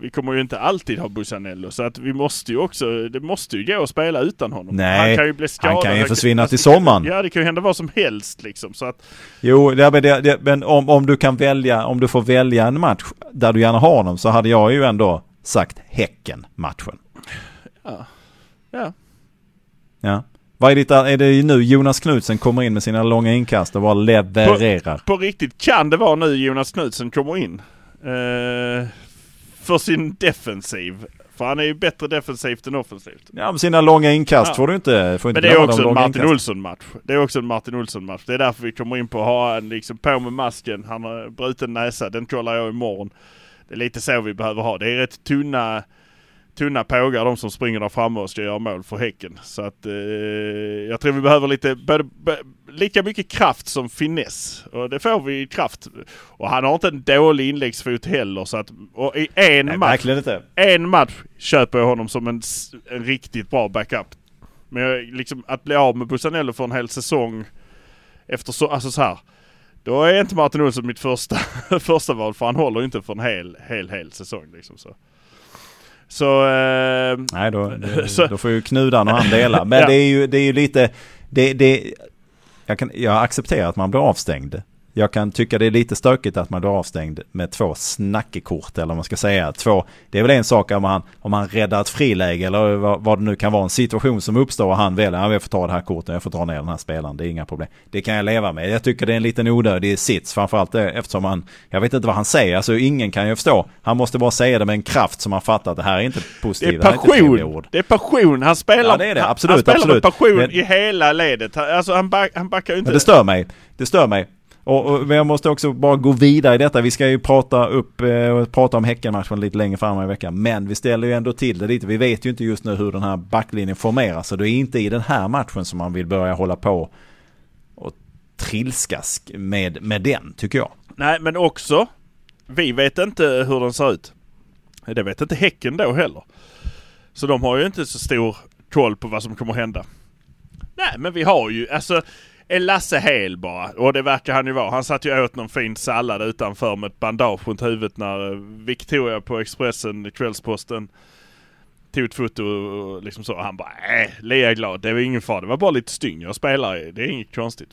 vi kommer ju inte alltid ha Busanello. Så att vi måste ju också, det måste ju gå att spela utan honom. Nej, han kan ju bli skadad. han kan ju försvinna alltså, till sommaren. Ja, det kan ju hända vad som helst liksom. Så att, Jo, det, det, det, men om, om du kan välja, om du får välja en match där du gärna har honom så hade jag ju ändå sagt Häcken-matchen. ja. Ja. Ja. Vad är, ditt, är det nu Jonas Knutsen kommer in med sina långa inkast och bara levererar? På riktigt kan det vara nu Jonas Knutsen kommer in. Eh, för sin defensiv. För han är ju bättre defensivt än offensivt. Ja, med sina långa inkast Ja. får du inte, får inte Men det är också en Martin. Olsson-match. Det är också en Martin Olsson-match. Det är därför vi kommer in på att ha en liksom på med masken. Han har bruten näsa. Den kollar jag imorgon. Det är lite så vi behöver ha. Det är rätt tunna, tunna pågar de som springer där framme och ska göra mål för Häcken. Så att eh, jag tror vi behöver lite, både, b- lika mycket kraft som finess. Och det får vi i kraft. Och han har inte en dålig inläggsfot heller. Så att, och i en Nej, match en match köper jag honom som en, en riktigt bra backup. Men jag, liksom, att bli av med Busanello för en hel säsong efter så, alltså så här. Då är inte Martin Olsson mitt första, första val för han håller ju inte för en hel, hel, hel säsong liksom så. Så, eh, Nej, då, Så- då får ju Knudan och han dela. Men Ja. det, är ju, det är ju lite... Det, det, jag, kan, jag accepterar att man blir avstängd. Jag kan tycka det är lite stökigt att man blir avstängd med två snackekort eller vad man ska säga. Två, det är väl en sak om han, om han räddar ett friläge eller vad, vad det nu kan vara. En situation som uppstår och han väljer, ja, jag får ta det här kortet, jag får dra ner den här spelaren, det är inga problem. Det kan jag leva med. Jag tycker det är en liten onödig sits, framförallt det, eftersom han, jag vet inte vad han säger, alltså ingen kan ju förstå. Han måste bara säga det med en kraft som han fattar att det här är inte det positivt, är det är passion. ord. Det är passion. Han spelar, Ja, det är det. Absolut, han spelar absolut. med passion Men- i hela ledet. Alltså han, back, han backar ju inte. Men det stör mig. Det stör mig. Och, och men jag måste också bara gå vidare i detta. Vi ska ju prata upp eh, och prata om Häckenmatchen lite längre fram i veckan. Men vi ställer ju ändå till det lite. Vi vet ju inte just nu hur den här backlinjen formeras. Så det är inte i den här matchen som man vill börja hålla på och trilskas med, med den, tycker jag. Nej, men också, vi vet inte hur den ser ut. Det vet inte Häcken då heller. Så de har ju inte så stor koll på vad som kommer hända. Nej, men vi har ju, alltså, är Lasse hel bara? Och det verkar han ju vara. Han satt ju åt någon fin sallad utanför med ett bandage runt huvudet när eh, Victoria på Expressen, i Kvällsposten, tog ett foto och liksom så. Han bara, äh, Lia är glad. Det var ingen fara. Det var bara lite styng. Jag spelar i. Det är inget konstigt.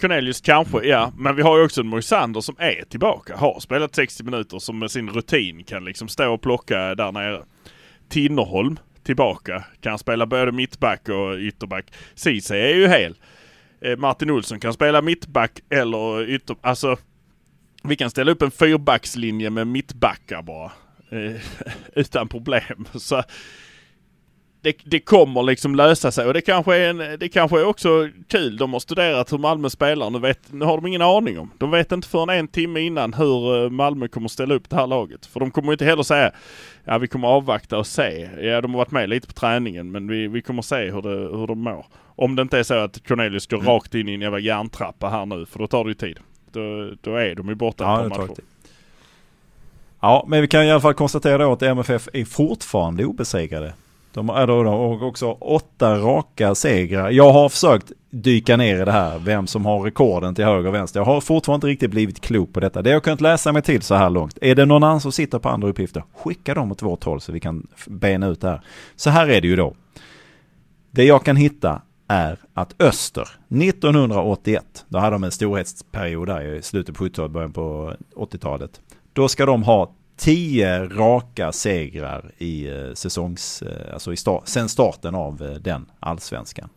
Cornelius kanske, ja. Men vi har ju också en Moisander som är tillbaka. Har spelat 60 minuter som med sin rutin kan liksom stå och plocka där nere. Tinnerholm tillbaka. Kan spela både mittback och ytterback. Ceesay är ju hel. Eh, Martin Olsson kan spela mittback eller ytter... Alltså, vi kan ställa upp en fyrbackslinje med mittbackar bara. Eh, utan problem. Så det, det kommer liksom lösa sig och det kanske är, en, det kanske är också kul. De har studerat hur Malmö spelar. Nu, vet, nu har de ingen aning om. De vet inte förrän en timme innan hur eh, Malmö kommer ställa upp det här laget. För de kommer inte heller säga ja vi kommer avvakta och se. Ja de har varit med lite på träningen men vi, vi kommer se hur, det, hur de mår. Om det inte är så att Cornelius går rakt in i en jävla järntrappa här nu för då tar det ju tid. Då, då är de ju borta Ja, ett par matcher. Ja, men vi kan i alla fall konstatera då att MFF är fortfarande obesegrade. De äh, har också åtta raka segrar. Jag har försökt dyka ner i det här, vem som har rekorden till höger och vänster. Jag har fortfarande inte riktigt blivit klok på detta. Det jag har kunnat läsa mig till så här långt. Är det någon annan som sitter på andra uppgifter, skicka dem åt vårt håll så vi kan bena ut det här. Så här är det ju då. Det jag kan hitta är att Öster 1981, då hade de en storhetsperiod där i slutet på 70-talet, början på 80-talet. Då ska de ha 10 raka segrar i eh, säsongs, eh, alltså i start, sen starten av eh, den allsvenskan.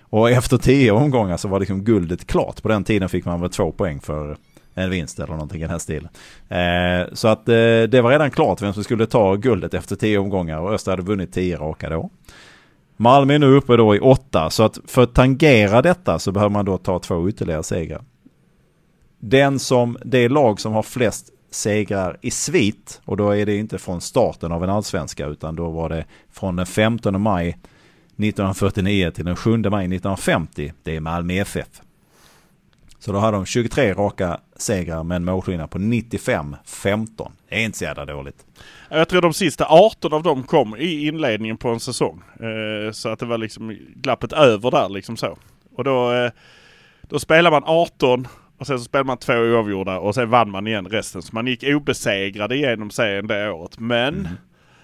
Och efter 10 omgångar så var liksom guldet klart. På den tiden fick man väl två poäng för en vinst eller någonting i den här stilen. Eh, så att eh, det var redan klart vem som skulle ta guldet efter 10 omgångar och Öster hade vunnit 10 raka då. Malmö är nu uppe då i åtta så att för att tangera detta så behöver man då ta två ytterligare segrar. Den som, det lag som har flest segrar i svit och då är det inte från starten av en allsvenska utan då var det från den 15 maj 1949 till den 7 maj 1950. Det är Malmö FF. Så då hade de 23 raka segrar med en målskillnad på 95-15. Det är inte så jävla dåligt. Jag tror de sista 18 av dem kom i inledningen på en säsong. Eh, så att det var liksom glappet över där liksom så. Och då, eh, då spelar man 18 och sen så spelade man två oavgjorda och sen vann man igen resten. Så man gick obesegrade igenom serien det året. Men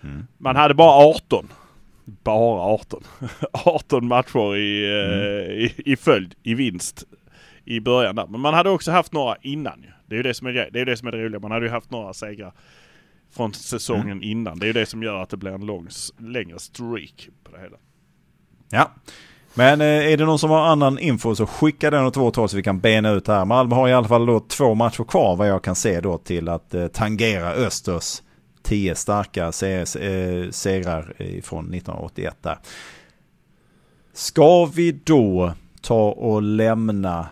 Mm. man hade bara 18. Bara 18. 18 matcher i, eh, i, i följd, i vinst i början där. Men man hade också haft några innan ju. Det är ju det som är, det är, det, som är det roliga. Man hade ju haft några segrar från säsongen innan. Det är ju det som gör att det blir en lång, längre streak på det hela. Ja. Men eh, är det någon som har annan info så skicka den åt vårt håll så vi kan bena ut det här. Malmö har i alla fall då två matcher kvar vad jag kan se då till att eh, tangera Östers tio starka eh, segrar från 1981 där. Ska vi då ta och lämna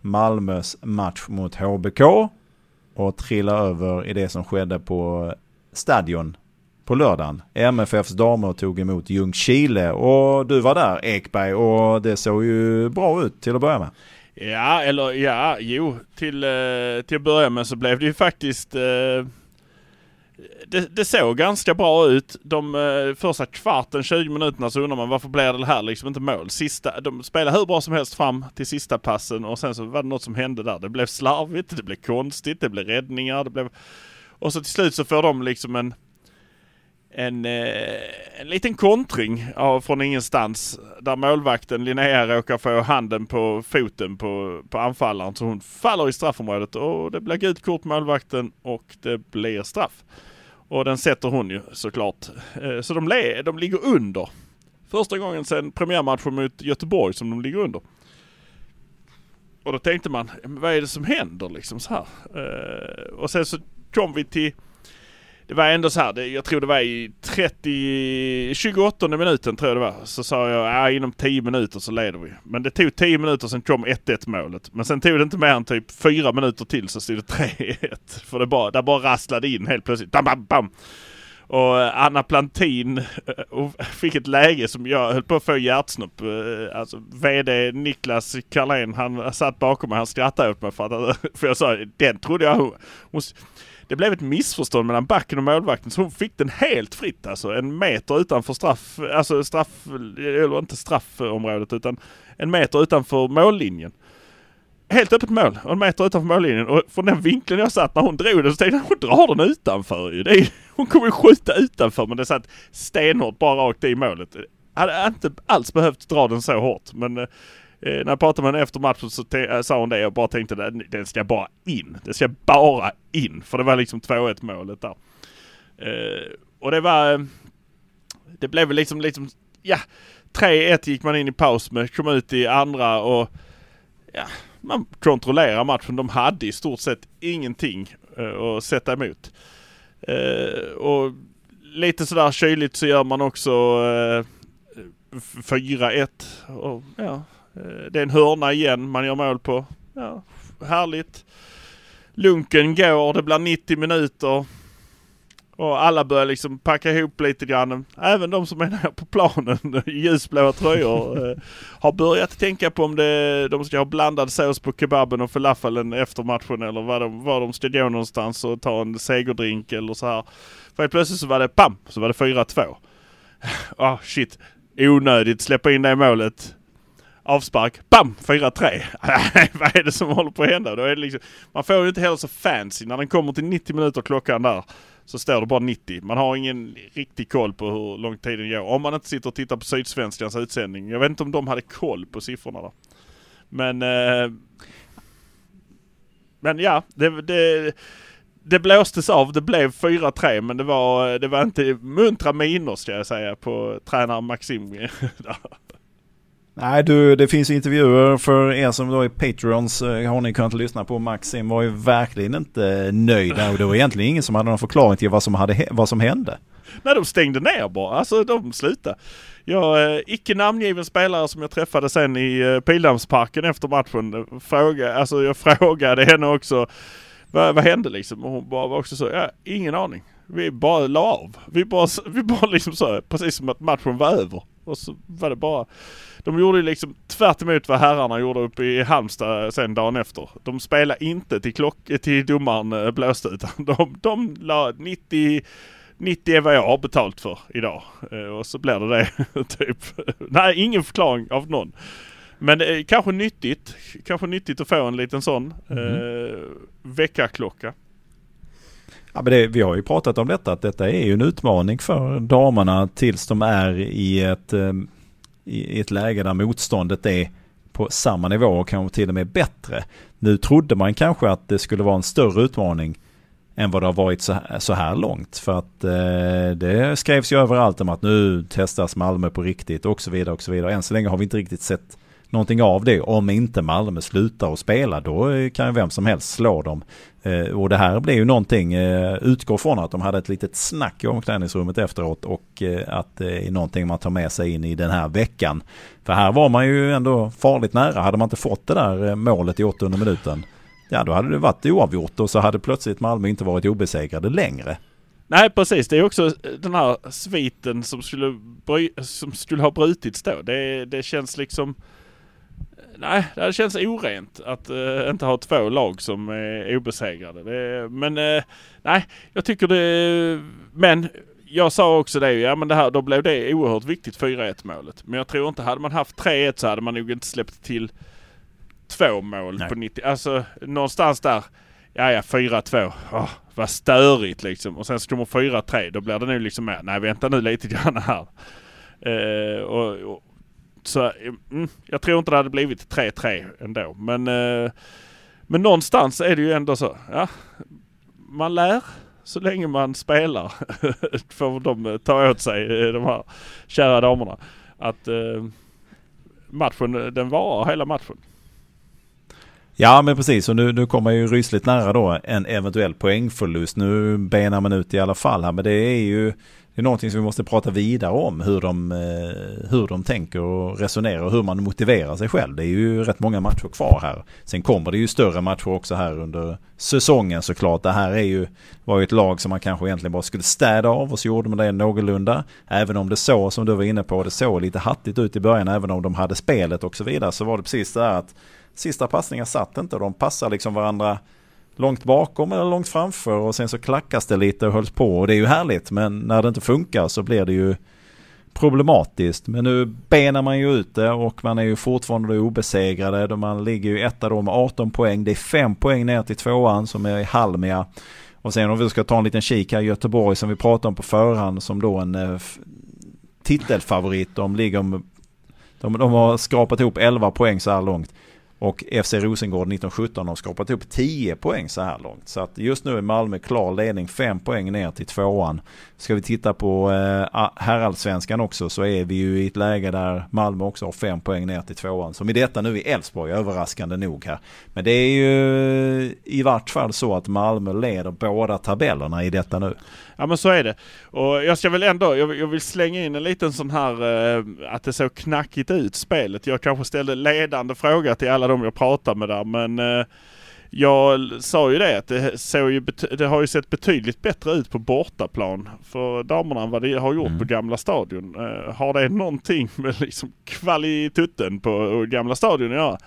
Malmös match mot HBK och trilla över i det som skedde på Stadion på lördagen. MFFs damer tog emot Ljungskile och du var där Ekberg och det såg ju bra ut till att börja med. Ja, eller ja, jo. Till, eh, till att börja med så blev det ju faktiskt... Eh, det, det såg ganska bra ut. De eh, första kvarten, 20 minuterna så undrar man varför blev det här liksom inte mål? Sista, de spelade hur bra som helst fram till sista passen och sen så var det något som hände där. Det blev slarvigt, det blev konstigt, det blev räddningar, det blev... Och så till slut så får de liksom en en, eh, en liten kontring från ingenstans. Där målvakten Linnea råkar få handen på foten på, på anfallaren. Så hon faller i straffområdet och det blir gult kort målvakten och det blir straff. Och den sätter hon ju såklart. Eh, så de, le, de ligger under. Första gången sedan premiärmatchen mot Göteborg som de ligger under. Och då tänkte man, vad är det som händer liksom så här? Eh, och sen så kom vi till det var ändå så här, det, jag tror det var i 30, 28 minuten tror jag det var. Så sa jag, ja inom 10 minuter så leder vi. Men det tog 10 minuter sen kom 1-1 målet. Men sen tog det inte mer än typ 4 minuter till så stod det 3-1. För det bara, det bara rasslade in helt plötsligt. Bam, bam, bam. Och eh, Anna Plantin eh, och fick ett läge som jag höll på att få hjärtsnopp. Eh, alltså VD Niklas Carlén han satt bakom mig. Han skrattade åt mig för att för jag sa den trodde jag hon, hon det blev ett missförstånd mellan backen och målvakten så hon fick den helt fritt alltså. En meter utanför straff, alltså straff, eller inte straffområdet utan en meter utanför mållinjen. Helt öppet mål och en meter utanför mållinjen och från den vinkeln jag satt när hon drog den så tänkte jag hon drar den utanför ju. Det är, hon kommer ju skjuta utanför men det satt stenhårt bara rakt i målet. Hade inte alls behövt dra den så hårt men eh, Eh, när jag pratade med henne efter matchen så eh, sa hon det och bara tänkte den, den ska bara in. Den ska bara in. För det var liksom 2-1 målet där. Eh, och det var... Eh, det blev väl liksom, liksom ja, 3-1 gick man in i paus med, kom ut i andra och ja, man kontrollerar matchen. De hade i stort sett ingenting eh, att sätta emot. Eh, och lite sådär kyligt så gör man också eh, 4-1. Och, ja, Eh, det är en hörna igen man gör mål på. Ja, härligt. Lunken går, det blir 90 minuter. Och alla börjar liksom packa ihop lite grann. Även de som är nere på planen i ljusblåa tröjor eh, har börjat tänka på om det, de ska ha blandad sås på kebaben och falafeln efter matchen eller var de, var de ska gå någonstans och ta en segerdrink eller så här. För helt plötsligt så var det pam, så var det 4-2. Ah shit, onödigt släppa in det målet. Avspark, bam! 4-3. Vad är det som håller på att hända? Då är det liksom, man får ju inte heller så fancy. När den kommer till 90 minuter klockan där så står det bara 90. Man har ingen riktig koll på hur lång tiden går. Om man inte sitter och tittar på Sydsvenskans utsändning. Jag vet inte om de hade koll på siffrorna där. Men... Eh, men ja, det, det, det blåstes av. Det blev 4-3 men det var, det var inte muntra miner ska jag säga på tränare Maxim. Nej du, det finns intervjuer för er som då är Patreons eh, har ni kunnat lyssna på. Maxim var ju verkligen inte nöjd och det var egentligen ingen som hade någon förklaring till vad som, hade, vad som hände. Nej, de stängde ner bara. Alltså de slutade. Jag, eh, icke namngiven spelare som jag träffade sen i eh, Pildammsparken efter matchen. Eh, fråga, alltså jag frågade henne också. Vad, vad hände liksom? Och hon bara var också så, ja, ingen aning. Vi bara la av. Vi bara, vi bara liksom så, precis som att matchen var över. Och så var det bara. De gjorde ju liksom tvärt emot vad herrarna gjorde uppe i Halmstad sen dagen efter. De spelade inte till, klock, till domaren eh, blåste utan de, de la 90 90 är vad jag har betalt för idag. Eh, och så blir det det. typ. Nej, ingen förklaring av någon. Men eh, kanske nyttigt. Kanske nyttigt att få en liten sån Mm. eh, väckarklocka. Ja, men det, vi har ju pratat om detta, att detta är ju en utmaning för damerna tills de är i ett, ehm, i ett läge där motståndet är på samma nivå och kanske till och med bättre. Nu trodde man kanske att det skulle vara en större utmaning än vad det har varit så här, så här långt. För att eh, det skrevs ju överallt om att nu testas Malmö på riktigt och så vidare och så vidare. Än så länge har vi inte riktigt sett någonting av det. Om inte Malmö slutar att spela då kan ju vem som helst slå dem. Eh, och det här blir ju någonting, utgå utgår från att de hade ett litet snack i omklädningsrummet efteråt och eh, att det är någonting man tar med sig in i den här veckan. För här var man ju ändå farligt nära. Hade man inte fått det där målet i 800 minuten Ja då hade det varit oavgjort och så hade plötsligt Malmö inte varit obesegrade längre. Nej precis, det är också den här sviten som skulle, bry, som skulle ha brutits då. Det, det känns liksom... Nej, det känns orent att uh, inte ha två lag som är obesegrade. Det, men uh, nej, jag tycker det... Men jag sa också det, ja men det här, då blev det oerhört viktigt 4-1 målet. Men jag tror inte, hade man haft 3-1 så hade man nog inte släppt till två mål Nej. på 90. Alltså någonstans där. Ja ja 4-2. Åh, vad störigt liksom. Och sen så kommer 4-3. Då blir det nu liksom mer. Nej vänta nu lite grann här. Eh, och, och, så mm, jag tror inte det hade blivit 3-3 ändå. Men, eh, men någonstans är det ju ändå så. Ja, man lär så länge man spelar. Får de ta åt sig eh, de här kära damerna. Att eh, matchen eh, den varar hela matchen. Ja men precis och nu, nu kommer ju rysligt nära då en eventuell poängförlust. Nu benar man ut i alla fall här men det är ju det är någonting som vi måste prata vidare om hur de, eh, hur de tänker och resonerar och hur man motiverar sig själv. Det är ju rätt många matcher kvar här. Sen kommer det ju större matcher också här under säsongen såklart. Det här är ju, var ju ett lag som man kanske egentligen bara skulle städa av och så gjorde man det någorlunda. Även om det så som du var inne på, det såg lite hattigt ut i början även om de hade spelet och så vidare så var det precis det här att sista passningar satt inte. De passar liksom varandra långt bakom eller långt framför och sen så klackas det lite och hölls på och det är ju härligt men när det inte funkar så blir det ju problematiskt. Men nu benar man ju ut det och man är ju fortfarande obesegrade. Då man ligger ju etta då med 18 poäng. Det är 5 poäng ner till tvåan som är i Halmia. Och sen om vi ska ta en liten kik här Göteborg som vi pratade om på förhand som då en eh, titelfavorit. De ligger de, de har skrapat ihop 11 poäng så här långt. Och FC Rosengård 1917 har skapat upp 10 poäng så här långt. Så att just nu är Malmö klar ledning 5 poäng ner till tvåan. Ska vi titta på eh, herrallsvenskan också så är vi ju i ett läge där Malmö också har 5 poäng ner till tvåan. Som i detta nu i Elfsborg, överraskande nog här. Men det är ju i vart fall så att Malmö leder båda tabellerna i detta nu. Ja men så är det. Och jag ska väl ändå, jag vill, jag vill slänga in en liten sån här eh, att det såg knackigt ut spelet. Jag kanske ställde ledande fråga till alla de jag pratade med där men eh, jag sa ju det att det, såg ju det har ju sett betydligt bättre ut på bortaplan för damerna än vad det har gjort Mm. på Gamla stadion. Eh, har det någonting med liksom kvalitutten på Gamla stadion att göra?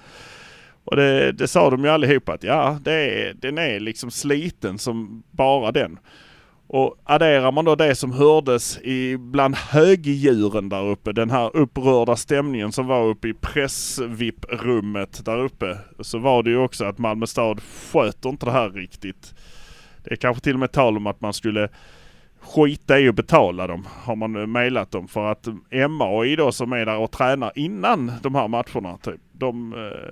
Och det, det sa de ju allihopa att ja, det är, den är liksom sliten som bara den. Och adderar man då det som hördes i bland högdjuren där uppe, den här upprörda stämningen som var uppe i pressvip-rummet där uppe, så var det ju också att Malmö stad sköter inte det här riktigt. Det är kanske till och med tal om att man skulle skita i att betala dem, har man mejlat dem. För att MAI då som är där och tränar innan de här matcherna, typ, de eh,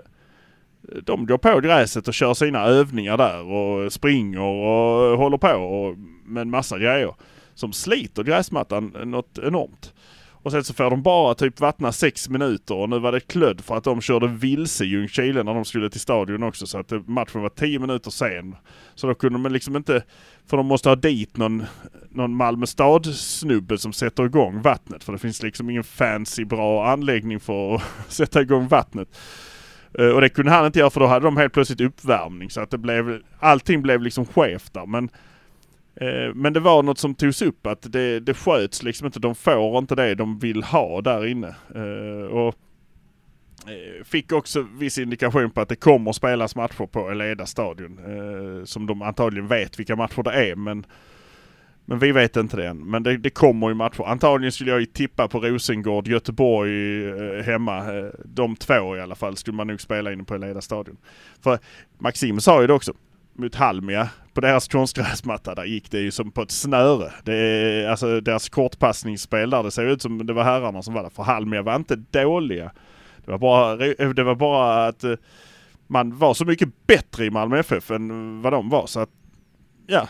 de går på gräset och kör sina övningar där och springer och håller på och med en massa grejer. Som sliter gräsmattan något enormt. Och sen så får de bara typ vattna sex minuter och nu var det klödd för att de körde vilse i Ljungskile när de skulle till stadion också så att matchen var tio minuter sen. Så då kunde de liksom inte, för de måste ha dit någon, någon Malmö stad-snubbe som sätter igång vattnet. För det finns liksom ingen fancy bra anläggning för att sätta igång vattnet. Eh, och det kunde han inte göra för då hade de helt plötsligt uppvärmning så att det blev, allting blev liksom skevt där. Men, eh, men det var något som togs upp att det, det sköts liksom inte. De får inte det de vill ha där inne. Eh, och Fick också viss indikation på att det kommer spelas matcher på Eleda stadion. Som de antagligen vet vilka matcher det är men men vi vet inte det än. Men det, det kommer ju matcher. Antagligen skulle jag ju tippa på Rosengård, Göteborg eh, hemma. Eh, de två i alla fall skulle man nog spela inne på Eleda stadion. För Maxim sa ju det också. Mot Halmia på deras konstgräsmatta där gick det ju som på ett snöre. Det är, alltså deras kortpassningsspel där det ser ut som det var herrarna som var där. För Halmia var inte dåliga. Det var bara, det var bara att eh, man var så mycket bättre i Malmö FF än vad de var. Så att ja,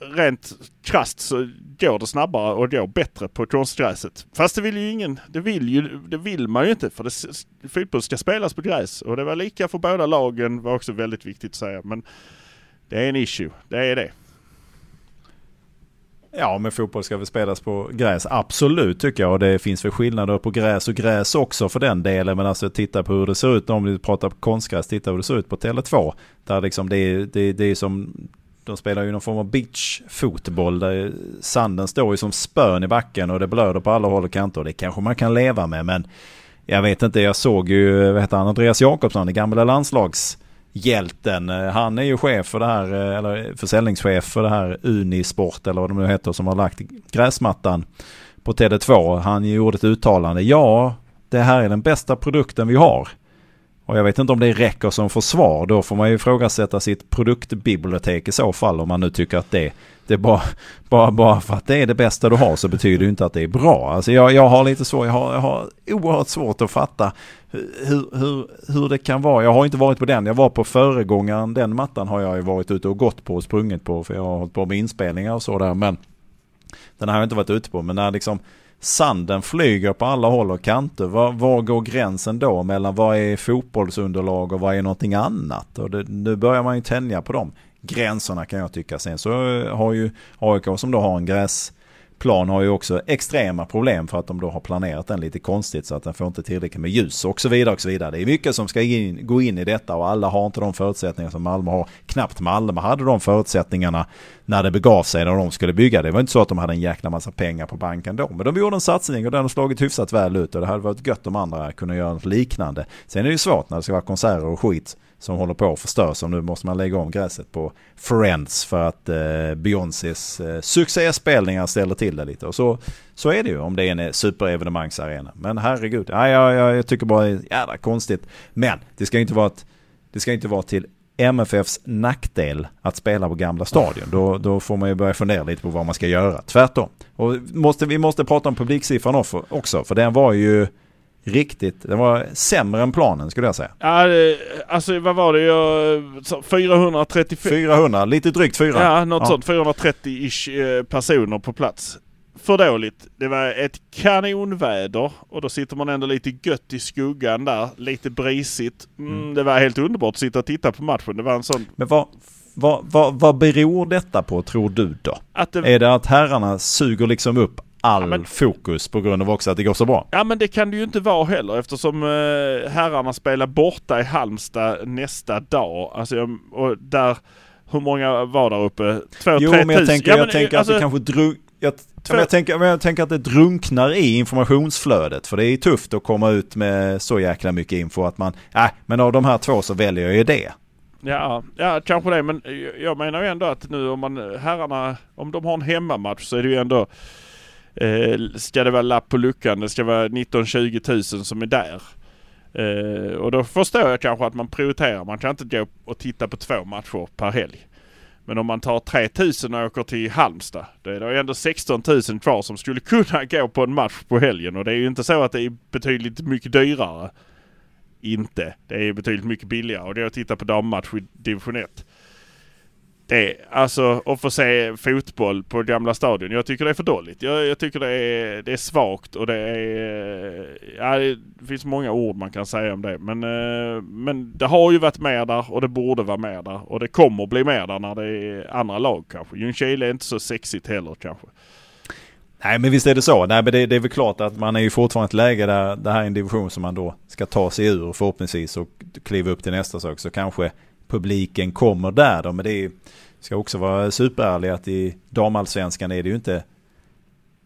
rent krasst så går det snabbare och går bättre på konstgräset. Fast det vill ju ingen, det vill, ju, det vill man ju inte för det, fotboll ska spelas på gräs och det var lika för båda lagen var också väldigt viktigt att säga. Men det är en issue, det är det. Ja, men fotboll ska väl spelas på gräs. Absolut tycker jag. Och det finns väl skillnader på gräs och gräs också för den delen. Men alltså titta på hur det ser ut om vi pratar på konstgräs. Titta hur det ser ut på Tele2. Där liksom det är, det, det är som de spelar ju någon form av beachfotboll där sanden står ju som spön i backen och det blöder på alla håll och kanter. Det kanske man kan leva med men jag vet inte, jag såg ju, vad heter han, Andreas Jakobsson, den gamla landslagshjälten. Han är ju chef för det här, eh, eller försäljningschef för det här Unisport eller vad de nu heter som har lagt gräsmattan på TD2. Han gjorde ett uttalande. Ja, det här är den bästa produkten vi har. Och jag vet inte om det räcker som försvar. Då får man ju ifrågasätta sitt produktbibliotek i så fall. Om man nu tycker att det, det är bara, bara, bara för att det är det bästa du har så betyder det inte att det är bra. Alltså jag, jag har lite svårt, jag har, jag har oerhört svårt att fatta hur, hur, hur det kan vara. Jag har inte varit på den. Jag var på föregångaren. Den mattan har jag ju varit ute och gått på och sprungit på. För jag har hållit på med inspelningar och så där. Men den har jag inte varit ute på. Men när liksom sanden flyger på alla håll och kanter. Var, var går gränsen då mellan vad är fotbollsunderlag och vad är någonting annat? Och det, nu börjar man ju tänja på de gränserna kan jag tycka. Sen så har ju AIK som då har en gräs plan har ju också extrema problem för att de då har planerat den lite konstigt så att den får inte tillräckligt med ljus och så vidare och så vidare. Det är mycket som ska in, gå in i detta och alla har inte de förutsättningar som Malmö har. Knappt Malmö hade de förutsättningarna när det begav sig när de skulle bygga. Det var inte så att de hade en jäkla massa pengar på banken då. Men de gjorde en satsning och den har slagit hyfsat väl ut och det hade varit gött om andra kunde göra något liknande. Sen är det ju svårt när det ska vara konserter och skit som håller på att förstöras. Och nu måste man lägga om gräset på Friends för att eh, Beyoncés eh, succéspelningar ställer till det lite. Och så, så är det ju om det är en eh, superevenemangsarena. Men herregud, ja, ja, ja, jag tycker bara det är jävla konstigt. Men det ska inte vara, ett, det ska inte vara till MFFs nackdel att spela på gamla stadion. Då, då får man ju börja fundera lite på vad man ska göra. Tvärtom. Och måste, vi måste prata om publiksiffran också, för den var ju riktigt, den var sämre än planen skulle jag säga. Ja, alltså vad var det? Jag, 434? 400, lite drygt 400. Ja, något ja. sånt. 430-ish eh, personer på plats. För dåligt. Det var ett kanonväder och då sitter man ändå lite gött i skuggan där. Lite brisigt. Mm, mm. Det var helt underbart att sitta och titta på matchen. Det var en sån... Men vad, vad, vad, vad beror detta på tror du då? Det... Är det att herrarna suger liksom upp all ja, men, fokus på grund av också att det går så bra. Ja men det kan det ju inte vara heller eftersom eh, herrarna spelar borta i Halmstad nästa dag. Alltså, och där, hur många var där uppe? Två, jo, tre men jag tänker, ja, jag tänker alltså, att det alltså- kanske drog jag, jag, tänker, jag tänker att det drunknar i informationsflödet. För det är tufft att komma ut med så jäkla mycket info att man, äh, men av de här två så väljer jag ju det. Ja, ja kanske det. Men jag menar ju ändå att nu om man herrarna, om de har en hemmamatch så är det ju ändå Eh, ska det vara lapp på luckan, det ska vara 19-20 tusen som är där. Eh, och då förstår jag kanske att man prioriterar. Man kan inte gå och titta på två matcher per helg. Men om man tar 3000 och åker till Halmstad. Då är det ändå 16 000 kvar som skulle kunna gå på en match på helgen. Och det är ju inte så att det är betydligt mycket dyrare. Inte. Det är betydligt mycket billigare. Och det är att titta på dammatch i division 1 det, alltså att få se fotboll på Gamla Stadion. Jag tycker det är för dåligt. Jag, jag tycker det är, det är svagt och det är... Eh, ja, det finns många ord man kan säga om det. Men, eh, men det har ju varit mer där och det borde vara mer där. Och det kommer bli mer där när det är andra lag kanske. Ljungskile är inte så sexigt heller kanske. Nej men visst är det så. Nej men det, det, är väl klart att man är ju fortfarande ett läge där det här är en division som man då ska ta sig ur förhoppningsvis och kliva upp till nästa sak. Så kanske publiken kommer där då. Men det är, ska också vara superärlig att i damallsvenskan är det ju inte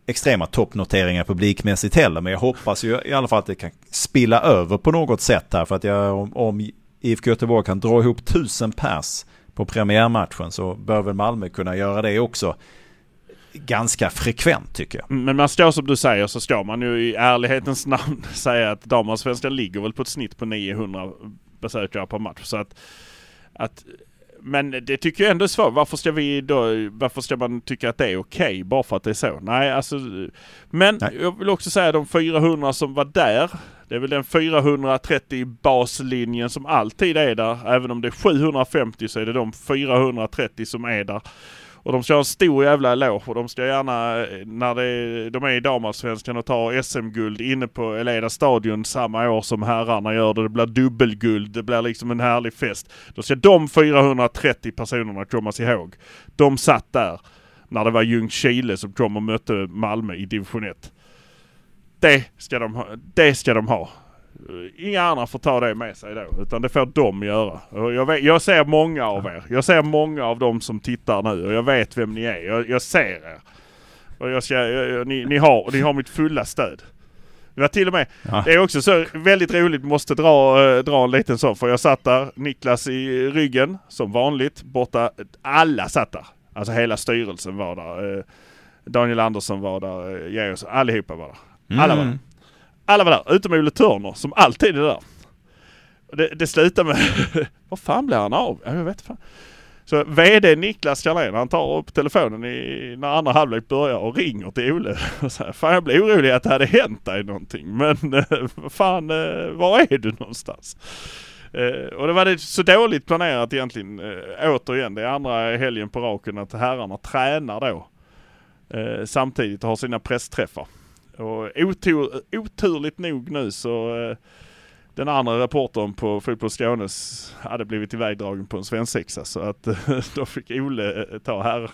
extrema toppnoteringar publikmässigt heller. Men jag hoppas ju i alla fall att det kan spilla över på något sätt här. För att jag, om, om IFK Göteborg kan dra ihop tusen pers på premiärmatchen så bör väl Malmö kunna göra det också. ganska frekvent tycker jag. Men man står som du säger så står man ju i ärlighetens namn säga att damallsvenskan ligger väl på ett snitt på 900 besökare per match. Så att, att men det tycker jag ändå är svårt. Varför ska vi då, varför ska man tycka att det är okej okay, bara för att det är så? Nej, alltså. Men Nej. jag vill också säga de 400 som var där. Det är väl den 430 baslinjen som alltid är där. Även om det är 750 så är det de 430 som är där. Och de ska ha en stor jävla eloge och de ska gärna, när det, de är i damallsvenskan och tar SM-guld inne på Eleda stadion samma år som herrarna gör det. Det blir dubbelguld, det blir liksom en härlig fest. Då ska de 430 personerna kommas ihåg. De satt där när det var Ljungskile som kom och mötte Malmö i division 1. Det ska de ha. Det ska de ha. Eh, inga andra får ta det med sig då. Utan det får de göra. Jag, vet, jag ser många av er. Jag ser många av dem som tittar nu och jag vet vem ni är. Jag, jag ser er. Och jag ska, jag, ni, ni, har, ni har mitt fulla stöd. Det var till och med, ja. det är också så väldigt roligt, måste dra, äh, dra en liten sån. För jag satt där, Niklas i ryggen som vanligt. Borta, alla satt där. Alltså hela styrelsen var där. Äh, Daniel Andersson var där, Georg, allihopa var där. Alla var där. Mm. Alla var där, utom Olle Törner som alltid är där. Det, det slutar med, vad fan blir han av? Jag vet fan. Så VD Niklas Carlén han tar upp telefonen i, när andra halvlek börjar och ringer till Ole. Och säger, fan jag blir orolig att det hade hänt dig någonting. Men eh, vad fan, eh, var är du någonstans? Eh, och det var det så dåligt planerat egentligen. Eh, återigen, det är andra helgen på raken att herrarna tränar då. Eh, samtidigt och har sina pressträffar. Och otur, oturligt nog nu så eh, den andra reportern på Fotboll Skånes hade blivit ivägdragen på en svensexa så att då fick Ole eh, ta här,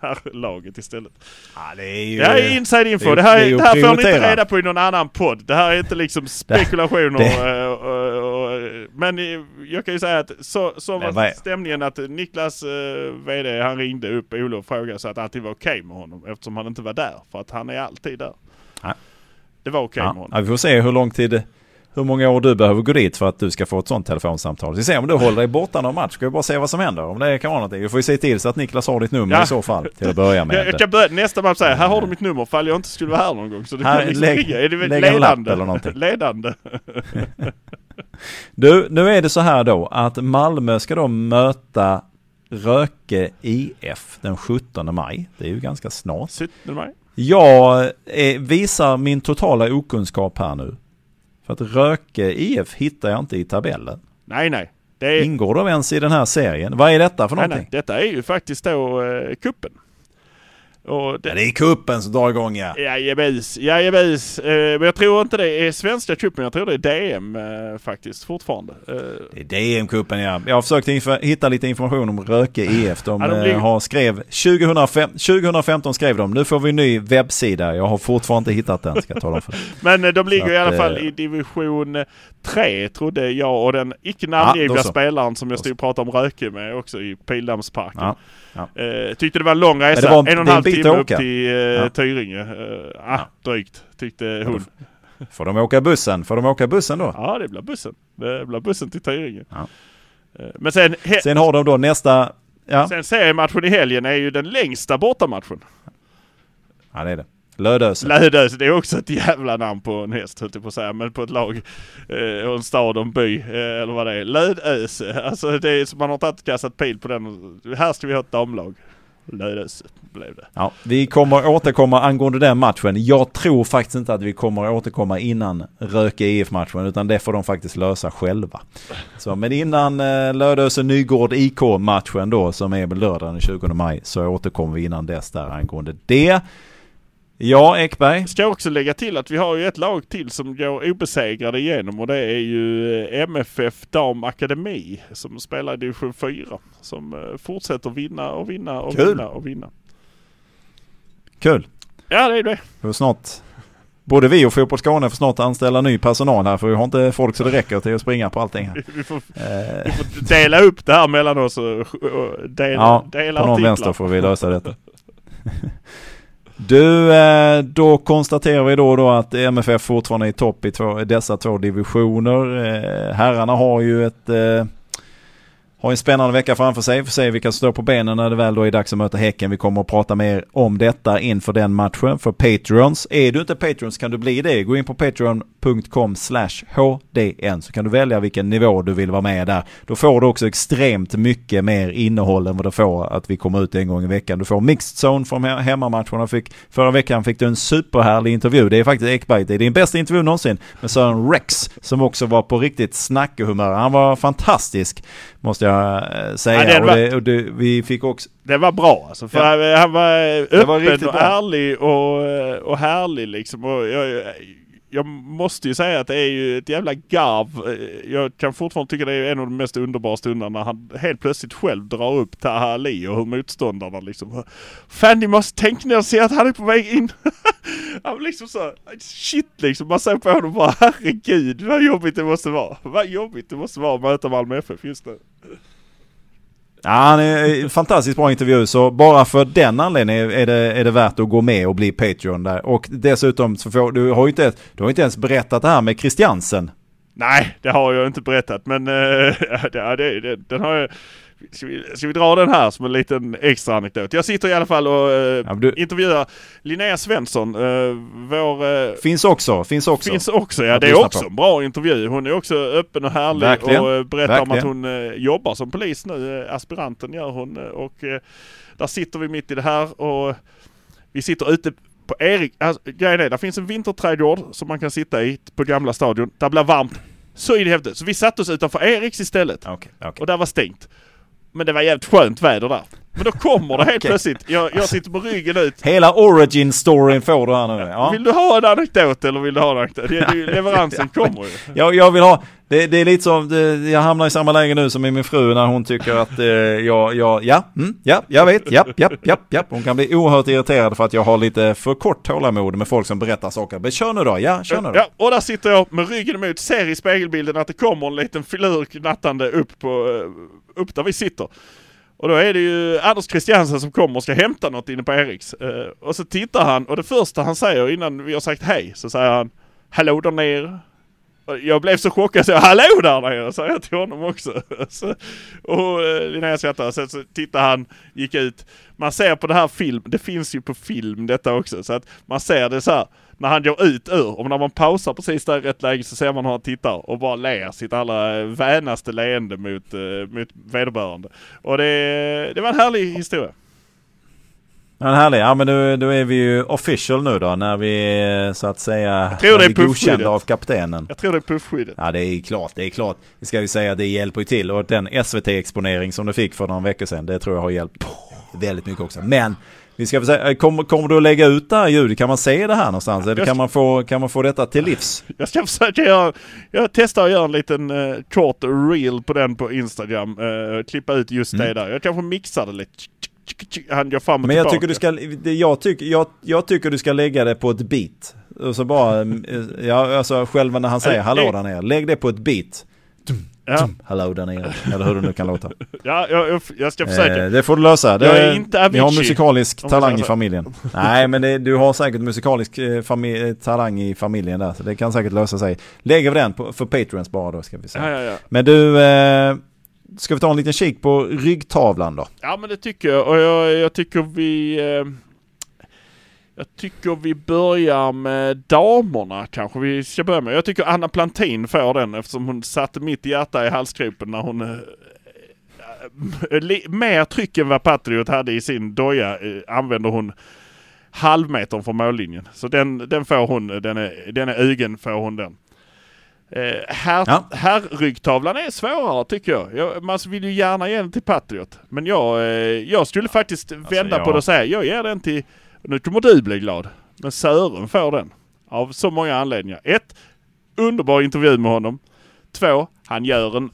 här laget istället. Ja, det är ju... Det här är inside info. Det, här, det, det här får ni inte reda på i någon annan podd. Det här är inte liksom spekulationer. Det, och, och, och, men jag kan ju säga att så, så var stämningen att Niklas eh, VD han ringde upp Ole och frågade så att allting var okej okay med honom eftersom han inte var där. För att han är alltid där. Ja. Det var okej okay ja. med honom. Ja, vi får se hur lång tid, hur många år du behöver gå dit för att du ska få ett sånt telefonsamtal. Vi ser om du håller dig borta någon match. Ska vi bara se vad som händer. Om det kan vara någonting. Vi får ju se till så att Niklas har ditt nummer ja. i så fall. Till att börja med. Jag kan börja, nästa match säga, här har du mitt nummer fall jag inte skulle vara här någon gång. Så du här, kan liksom lägg, ringa. Är det ledande? eller någonting. ledande. du, nu är det så här då att Malmö ska då möta Röke IF den 17 maj. Det är ju ganska snart. 17 maj. Jag eh, visar min totala okunskap här nu. För att Röke IF hittar jag inte i tabellen. Nej, nej. Är... Ingår de ens i den här serien? Vad är detta för nej, någonting? Nej, detta är ju faktiskt då eh, kuppen. Och det... Ja, det är kuppen som drar igång ja. Jajebus, jajebus. Eh, men jag tror inte det är svenska cupen, jag tror det är DM eh, faktiskt fortfarande. Eh. Det är DM-cupen ja. Jag har försökt hitta lite information om Röke EF. De, ja, de blir... har skrev 2005, 2015 skrev de. Nu får vi en ny webbsida. Jag har fortfarande inte hittat den ska jag tala för. Men de ligger att, i alla fall i division 3 trodde jag och den icke namngivna ja, spelaren som jag stod och pratade om Röke med också i Pildammsparken. Ja. Eh, tyckte det var en lång resa. En och en halv timme upp till eh, ja. Tyringe. Eh, ah, drygt tyckte hon. Får de åka bussen? Får de åka bussen då? Ja det blir bussen. Det blir bussen till Tyringe. Ja. Eh, men sen... Sen har de då nästa... Ja. Sen seriematchen i helgen är ju den längsta bortamatchen. Ja det är det. Lödöse. Lödöse, det är också ett jävla namn på en häst höll jag på att säga. Men på ett lag eh, och en stad och en by eh, eller vad det är. Lödöse. Alltså det är som man har tagit kastat pil på den. Här ska vi ha ett damlag. Lödöse blev det. Ja, vi kommer återkomma angående den matchen. Jag tror faktiskt inte att vi kommer återkomma innan Röke e IF-matchen utan det får de faktiskt lösa själva. Så, men innan eh, Lödöse Nygård IK-matchen då som är lördagen den 20 maj så återkommer vi innan dess där angående det. Ja, Ekberg. Ska också lägga till att vi har ju ett lag till som går obesegrade igenom och det är ju eh, MFF Dam Akademi som spelar i division 4. Som eh, fortsätter vinna och vinna och Kul. vinna och vinna. Kul. Ja, det är det. För snart Både vi och Fotboll Skåne får snart anställa ny personal här för vi har inte folk så det räcker till att springa på allting här. Vi får, eh. vi får dela upp det här mellan oss och, dela, ja, dela på någon vänster får vi lösa detta. Du, eh, då konstaterar vi då, då att MFF fortfarande är i topp i två, dessa två divisioner. Eh, herrarna har ju ett, eh, har en spännande vecka framför sig. Får se vilka som står på benen när det väl då är dags att möta Häcken. Vi kommer att prata mer om detta inför den matchen för Patreons. Är du inte Patreons kan du bli det. Gå in på patreon.com slash hdn så kan du välja vilken nivå du vill vara med där. Då får du också extremt mycket mer innehåll än vad du får att vi kommer ut en gång i veckan. Du får mixed zone från hemmamatcherna. Fick, förra veckan fick du en superhärlig intervju. Det är faktiskt Ekberg. Det är din bästa intervju någonsin med Sören Rex som också var på riktigt snackehumör. Han var fantastisk måste jag eh, säga. Ja, var, och det, och det, vi fick också... Det var bra alltså. För ja. han var öppen var och bra. ärlig och, och härlig liksom. Och jag, jag måste ju säga att det är ju ett jävla garv. Eh, jag kan fortfarande tycka det är en av de mest underbara stunderna när han helt plötsligt själv drar upp Taha Ali och hur motståndarna liksom Fan ni måste tänka när jag ser att han är på väg in. han liksom så shit liksom. Man ser på honom bara herregud vad jobbigt det måste vara. Vad jobbigt det måste vara att möta Malmö FF just nu. Ja, han är eh, fantastiskt bra intervju så bara för den anledningen är det, är det värt att gå med och bli Patreon där. Och dessutom så får du har ju inte, du har inte ens berättat det här med Christiansen. Nej, det har jag inte berättat men äh, det, det, den har jag Ska vi, ska vi dra den här som en liten extra anekdot? Jag sitter i alla fall och eh, ja, du... intervjuar Linnea Svensson. Eh, vår... Eh, finns också, finns också. Finns också, ja. Det är också på. en bra intervju. Hon är också öppen och härlig Verkligen. och eh, berättar Verkligen. om att hon eh, jobbar som polis nu. Eh, aspiranten gör hon och där sitter vi mitt i det här och vi sitter ute på Erik, alltså, grejen är, det finns en vinterträdgård som man kan sitta i på gamla stadion. Där blir varmt så i det häftigt. Så vi satte oss utanför Eriks istället. Okay, okay. Och där var stängt. Men det var jävligt skönt väder där. Men då kommer det helt okay. plötsligt. Jag, jag sitter på ryggen ut. Hela origin storyn får du här nu. Ja. Vill du ha en anekdot eller vill du ha en anekdot? Leveransen kommer ju. Jag, jag vill ha, det, det är lite som, det, jag hamnar i samma läge nu som i min fru när hon tycker att eh, jag, jag, ja, mm, ja, jag vet, ja, ja, ja, ja. Hon kan bli oerhört irriterad för att jag har lite för kort tålamod med folk som berättar saker. Men kör nu då, ja, kör nu då. Ja, och där sitter jag med ryggen emot, ser i spegelbilden att det kommer en liten filur knattande upp på, eh, upp där vi sitter. Och då är det ju Anders Christiansen som kommer och ska hämta något inne på Eriks. Eh, och så tittar han och det första han säger innan vi har sagt hej så säger han Hallå där nere. Jag blev så chockad så jag Hallå där nere sa jag till honom också. så, och eh, Linnea skrattade, Sen så tittade han, gick ut. Man ser på det här film, det finns ju på film detta också. Så att man ser det så här när han går ut ur, och när man pausar precis där i rätt läge så ser man hur han tittar och bara ler sitt allra eh, vänaste leende mot, eh, mot vederbörande. Och det, det var en härlig historia. Ja, härlig. Ja men då, då är vi ju official nu då när vi så att säga jag tror det är godkända av kaptenen. Jag tror det är puffskyddet. Ja det är klart, det är klart. Det ska vi säga, det hjälper ju till. Och den SVT-exponering som du fick för några veckor sedan, det tror jag har hjälpt väldigt mycket också. Men vi ska säga, kommer, kommer du att lägga ut det här ljudet? Kan man se det här någonstans? Eller kan man få, kan man få detta till livs? Jag ska försöka göra, jag testar att göra en liten uh, kort reel på den på Instagram. Uh, klippa ut just mm. det där. Jag kanske mixar det lite. Han går fram och Men jag tycker du ska, jag tycker, jag, jag tycker du ska lägga det på ett beat. Och så bara, eh, ja alltså själva när han säger hallå där nere. Lägg det på ett beat. Ja. Hallå där nere. Eller hur det nu kan låta. ja, jag, jag ska försöka. Eh, det får du lösa. Det, jag är inte Avicii. Vi har musikalisk talang i familjen. Nej, men det, du har säkert musikalisk eh, talang i familjen där. Så det kan säkert lösa sig. Lägger vi den på, för Patreons bara då ska vi säga. Ja, ja, ja. Men du, eh, ska vi ta en liten kik på ryggtavlan då? Ja, men det tycker jag. Och jag, jag tycker vi... Eh jag tycker vi börjar med damerna kanske vi ska börja med. Jag tycker Anna Plantin får den eftersom hon satte mitt hjärta i halsgropen när hon eh, eh mer tryck än vad Patriot hade i sin doja eh, använder hon halvmetern från mållinjen. Så den, den får hon, den är, den är ögen får hon den. Eh, här, ja. Herrryggtavlan är svårare tycker jag. jag. Man vill ju gärna ge den till Patriot. Men jag, eh, jag skulle faktiskt alltså, vända jag... på det och säga jag ger den till nu kommer du bli glad. Men Sören får den. Av så många anledningar. Ett, underbar intervju med honom. Två, han gör en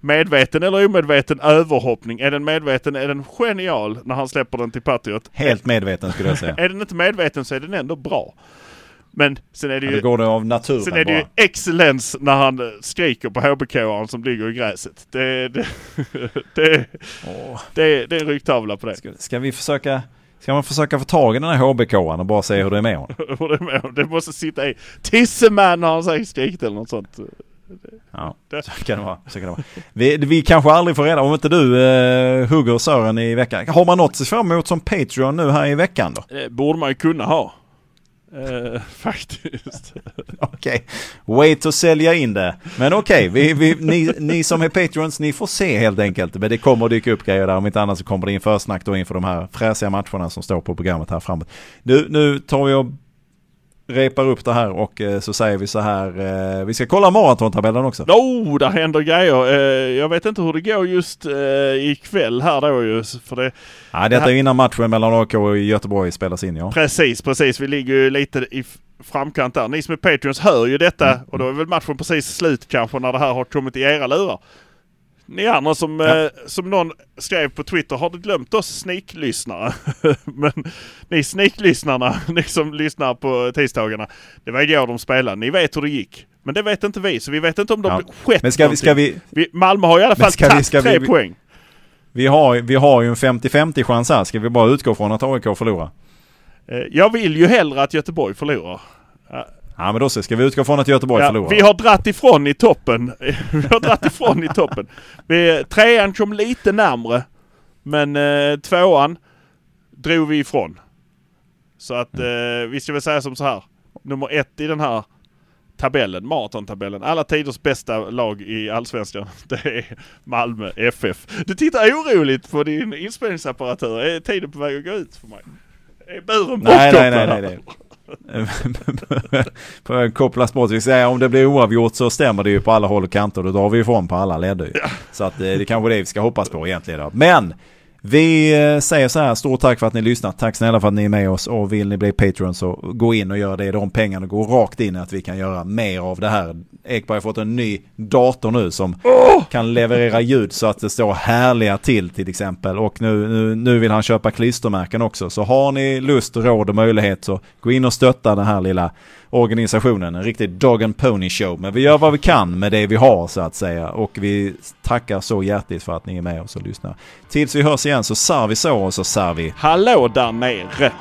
medveten eller omedveten överhoppning. Är den medveten är den genial när han släpper den till Patriot. Helt medveten skulle jag säga. är den inte medveten så är den ändå bra. Men sen är det ju... Ja, det går det av naturen Sen är det bara. ju excellens när han skriker på HBK-aren som ligger i gräset. Det, det, det, oh. det, det är en ryggtavla på det. Ska, ska vi försöka Ska man försöka få tag i den här HBK-an och bara se hur det är med honom? hur det är med honom? Det måste sitta i Tisseman har han säkert skrikit eller något sånt. Ja, så kan det vara. Så kan det vara. Vi, vi kanske aldrig får reda om inte du eh, hugger Sören i veckan. Har man något att se fram emot som Patreon nu här i veckan då? Det borde man ju kunna ha. Eh, faktiskt. Okej, wait att sälja in det. Men okej, vi, vi, ni, ni som är Patreons, ni får se helt enkelt. Men det kommer att dyka upp grejer där. Om inte annat så kommer det in försnack då inför de här fräsiga matcherna som står på programmet här framåt. Nu, nu tar vi och repar upp det här och eh, så säger vi så här. Eh, vi ska kolla maratontabellen också. Oh, där händer grejer. Eh, jag vet inte hur det går just ikväll här då ju. För det, Ja, detta är innan matchen mellan AK och Göteborg spelas in ja. Precis, precis. Vi ligger ju lite i framkant där. Ni som är Patreons hör ju detta och då är väl matchen precis slut kanske när det här har kommit i era lurar. Ni andra som, Ja. eh, som någon skrev på Twitter, har du glömt oss sneaklyssnare? Men ni sneaklyssnarna, ni som lyssnar på tisdagarna, det var igår de spelade. Ni vet hur det gick. Men det vet inte vi, så vi vet inte om de Ja. skett Men ska vi, ska vi, vi... Malmö har i alla fall tagit tre vi- poäng. vi, har, vi har ju en 50-50 chans här. Ska vi bara utgå från att AIK förlorar? Eh, jag vill ju hellre att Göteborg förlorar. Ja men då så, ska vi utgå från att Göteborg Ja, förlorar? vi har dratt ifrån i toppen. vi har dratt ifrån i toppen. Vi, trean kom lite närmre. Men eh, tvåan drog vi ifrån. Så att eh, vi ska väl säga som så här. Nummer ett i den här tabellen, maratontabellen. Alla tiders bästa lag i Allsvenskan. Det är Malmö FF. Du tittar oroligt på din inspelningsapparatur. Är tiden på väg att gå ut för mig? Är buren Nej, nej, bortkopplad nej, nej, här? nej. Kopplas bort. Vi säger om det blir oavgjort så stämmer det ju på alla håll och kanter. Då drar vi ifrån på alla ledder. Så att eh, det är kanske det vi ska hoppas på egentligen. Då. Men vi eh, säger så här, stort tack för att ni lyssnat. Tack snälla för att ni är med oss och vill ni bli Patreon så gå in och gör det. De pengarna går rakt in i att vi kan göra mer av det här. Ekberg har fått en ny dator nu som kan leverera ljud så att det står härliga till till exempel. Och nu, nu, nu vill han köpa klistermärken också. Så har ni lust, råd och möjlighet så gå in och stötta den här lilla organisationen. En riktig dog and pony show. Men vi gör vad vi kan med det vi har så att säga. Och vi tackar så hjärtligt för att ni är med oss och lyssnar. Tills vi hörs igen så sar vi så och så sar vi. Hallå där nere!